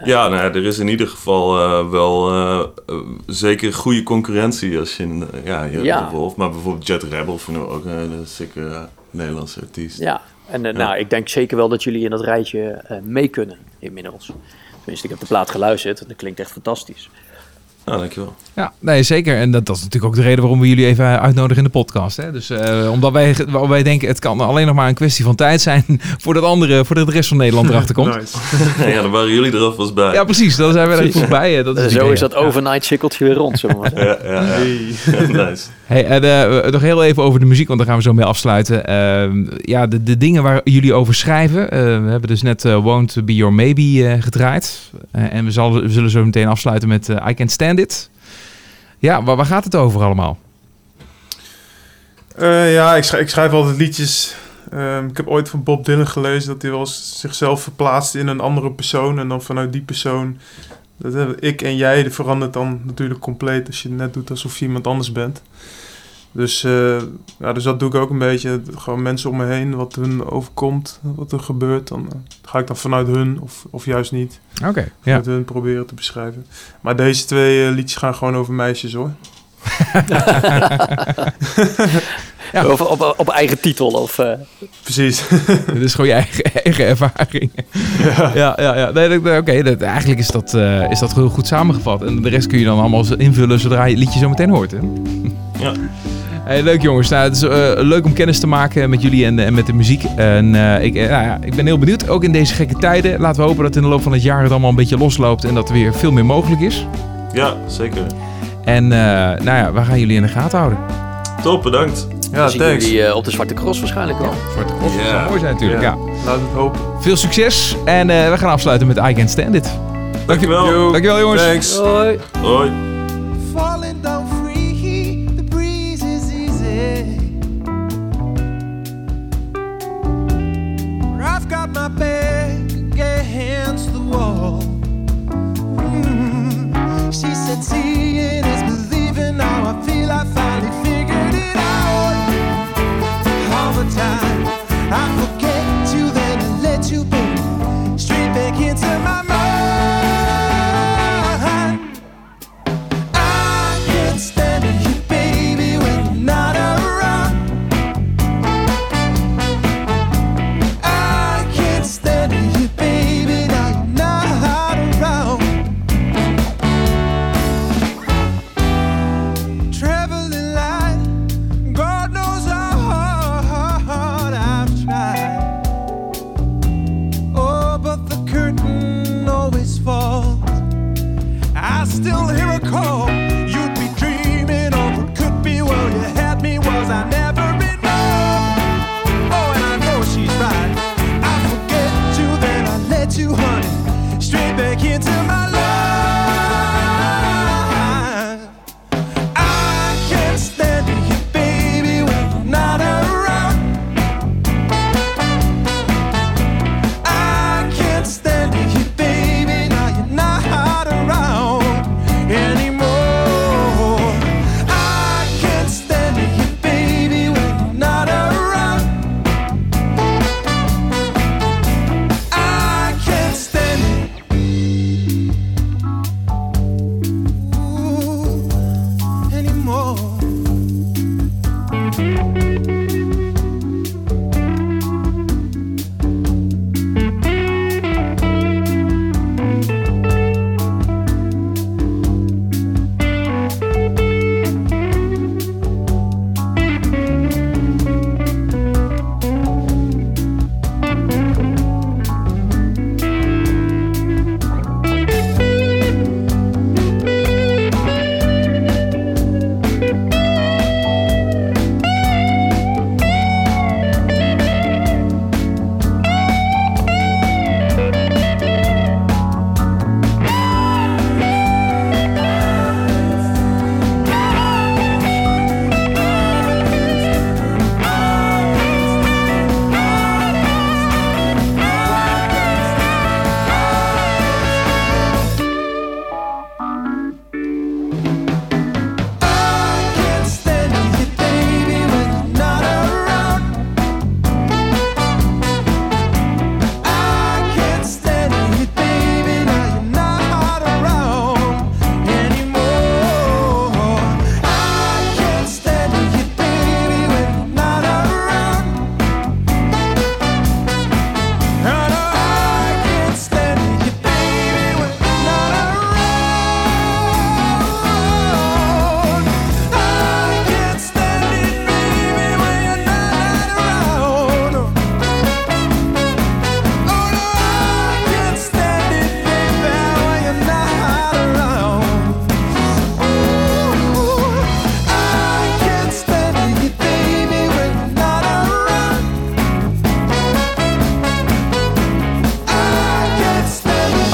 Ja, nou ja, er is in ieder geval eh, wel zeker goede concurrentie als je, in, ja, je Ja. Wolf. Maar bijvoorbeeld Jet Rebel we ook een hele sikke Nederlandse artiest. Ja, en eh, Ja. nou, ik denk zeker wel dat jullie in dat rijtje eh, mee kunnen inmiddels. Tenminste, ik heb de plaat geluisterd en dat klinkt echt fantastisch. Nou, dankjewel. Ja, nee, zeker. En dat, dat is natuurlijk ook de reden waarom we jullie even uitnodigen in de podcast. Hè? Dus eh, omdat wij, omdat wij denken, het kan alleen nog maar een kwestie van tijd zijn voordat andere, voordat de rest van Nederland erachter komt. Nice. ja, dan waren jullie er alvast bij. Ja, precies. Dan zijn we er goed bij. eh, Dat is Eh, zo idee, is dat ja. overnight sikkeltje weer rond, zullen we maar zeggen. ja, ja, ja. Nice. Hey, en, eh, nog heel even over de muziek, want daar gaan we zo mee afsluiten. Ehm, ja, de, de dingen waar jullie over schrijven. eh, we hebben dus net eh, Won't Be Your Maybe eh, gedraaid. Eh, en we, zal, we zullen zo meteen afsluiten met eh, I Can't Stand It. Ja, waar, waar gaat het over allemaal? Eh, ja, ik schrijf, ik schrijf altijd liedjes. Ehm, ik heb ooit van Bob Dylan gelezen dat hij wel zichzelf verplaatst in een andere persoon. En dan vanuit die persoon. Dat, ik en jij, verandert dan natuurlijk compleet als je net doet alsof je iemand anders bent. Dus, eh, ja, dus dat doe ik ook een beetje. Gewoon mensen om me heen, wat hun overkomt, wat er gebeurt. Dan eh, ga ik dan vanuit hun of, of juist niet. Oké, ja. Vanuit hun proberen te beschrijven. Maar deze twee eh, liedjes gaan gewoon over meisjes hoor. Ja. Of op, op eigen titel. Of, eh, Precies. Dit is gewoon je eigen, eigen ervaring. Ja, ja, ja. Nee, Oké, eigenlijk is dat, eh, is dat heel goed samengevat. En de rest kun je dan allemaal invullen zodra je het liedje zo meteen hoort. Hè? Ja. Hey, leuk jongens. Nou, het is eh, leuk om kennis te maken met jullie en, en met de muziek. En eh, ik, eh, nou ja, ik ben heel benieuwd, ook in deze gekke tijden. Laten we hopen dat in de loop van het jaar het allemaal een beetje losloopt en dat er weer veel meer mogelijk is. Ja, zeker. En eh, nou ja, we gaan jullie in de gaten houden. Top, bedankt. Ja, dan zien thanks. jullie eh, op de Zwarte Cross waarschijnlijk wel. Zwarte Cross Ja. zou mooi zijn natuurlijk. Ja. Laat het hopen. Veel succes en eh, we gaan afsluiten met I Can't Stand It. Dankjewel. Dankjewel jongens. Thanks. Hoi. Hoi. Seeing is believing. Now I feel I still hear a call.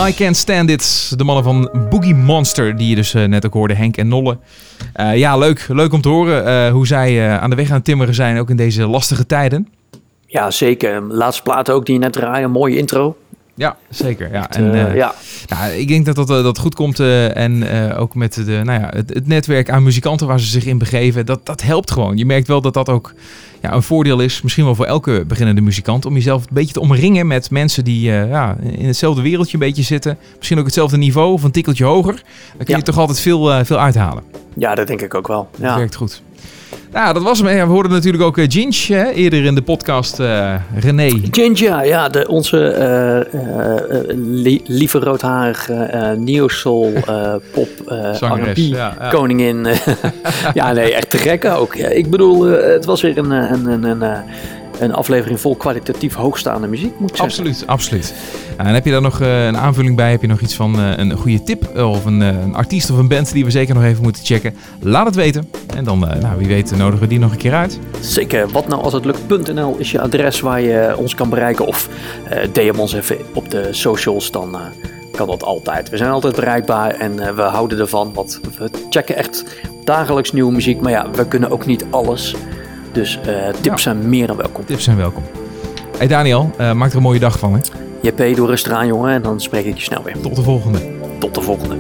I Can't Stand It. De mannen van Boogie Monster, die je dus eh, net ook hoorde, Henk en Nolle. Eh, ja, leuk. Leuk om te horen eh, hoe zij aan de weg aan het timmeren zijn, ook in deze lastige tijden. Ja, zeker. Laatste plaat ook die je net draaien. Een mooie intro. Ja, zeker. Ja, En, en, ja. nou, ik denk dat dat, dat goed komt. en ook met de, nou ja, het, het netwerk aan muzikanten waar ze zich in begeven, dat, dat helpt gewoon. Je merkt wel dat dat ook ja, een voordeel is, misschien wel voor elke beginnende muzikant, om jezelf een beetje te omringen met mensen die eh, ja, in hetzelfde wereldje een beetje zitten. Misschien ook hetzelfde niveau of een tikkeltje hoger. Dan kun je Ja. toch altijd veel, eh, veel uithalen. ja, dat denk ik ook wel. Dat Ja. werkt goed. Nou, dat was hem. We hoorden natuurlijk ook eh, Ginge hè, eerder in de podcast. eh René. Ginger, ja, de, onze li- lieve roodharige eh neo-soul pop R&B ja, ja. koningin. ja, nee, echt te gek ook. Ja, ik bedoel, het was weer een, een, een, een, een aflevering vol kwalitatief hoogstaande muziek, moet ik zeggen. Absoluut, absoluut. En heb je daar nog eh, een aanvulling bij? Heb je nog iets van eh, een goede tip eh, of een, een artiest of een band die we zeker nog even moeten checken? Laat het weten. En dan, nou, wie weet, nodigen we die nog een keer uit. Zeker, wat nou als het lukt.nl is je adres waar je ons kan bereiken. Of DM ons even op de socials, dan kan dat altijd. We zijn altijd bereikbaar en we houden ervan. Want we checken echt dagelijks nieuwe muziek. Maar ja, we kunnen ook niet alles. Dus eh, tips Ja. zijn meer dan welkom. Tips zijn welkom. Hey Daniel, eh, maak er een mooie dag van. Hè? JP, doe rustig aan jongen en dan spreek ik je snel weer. Tot de volgende. Tot de volgende.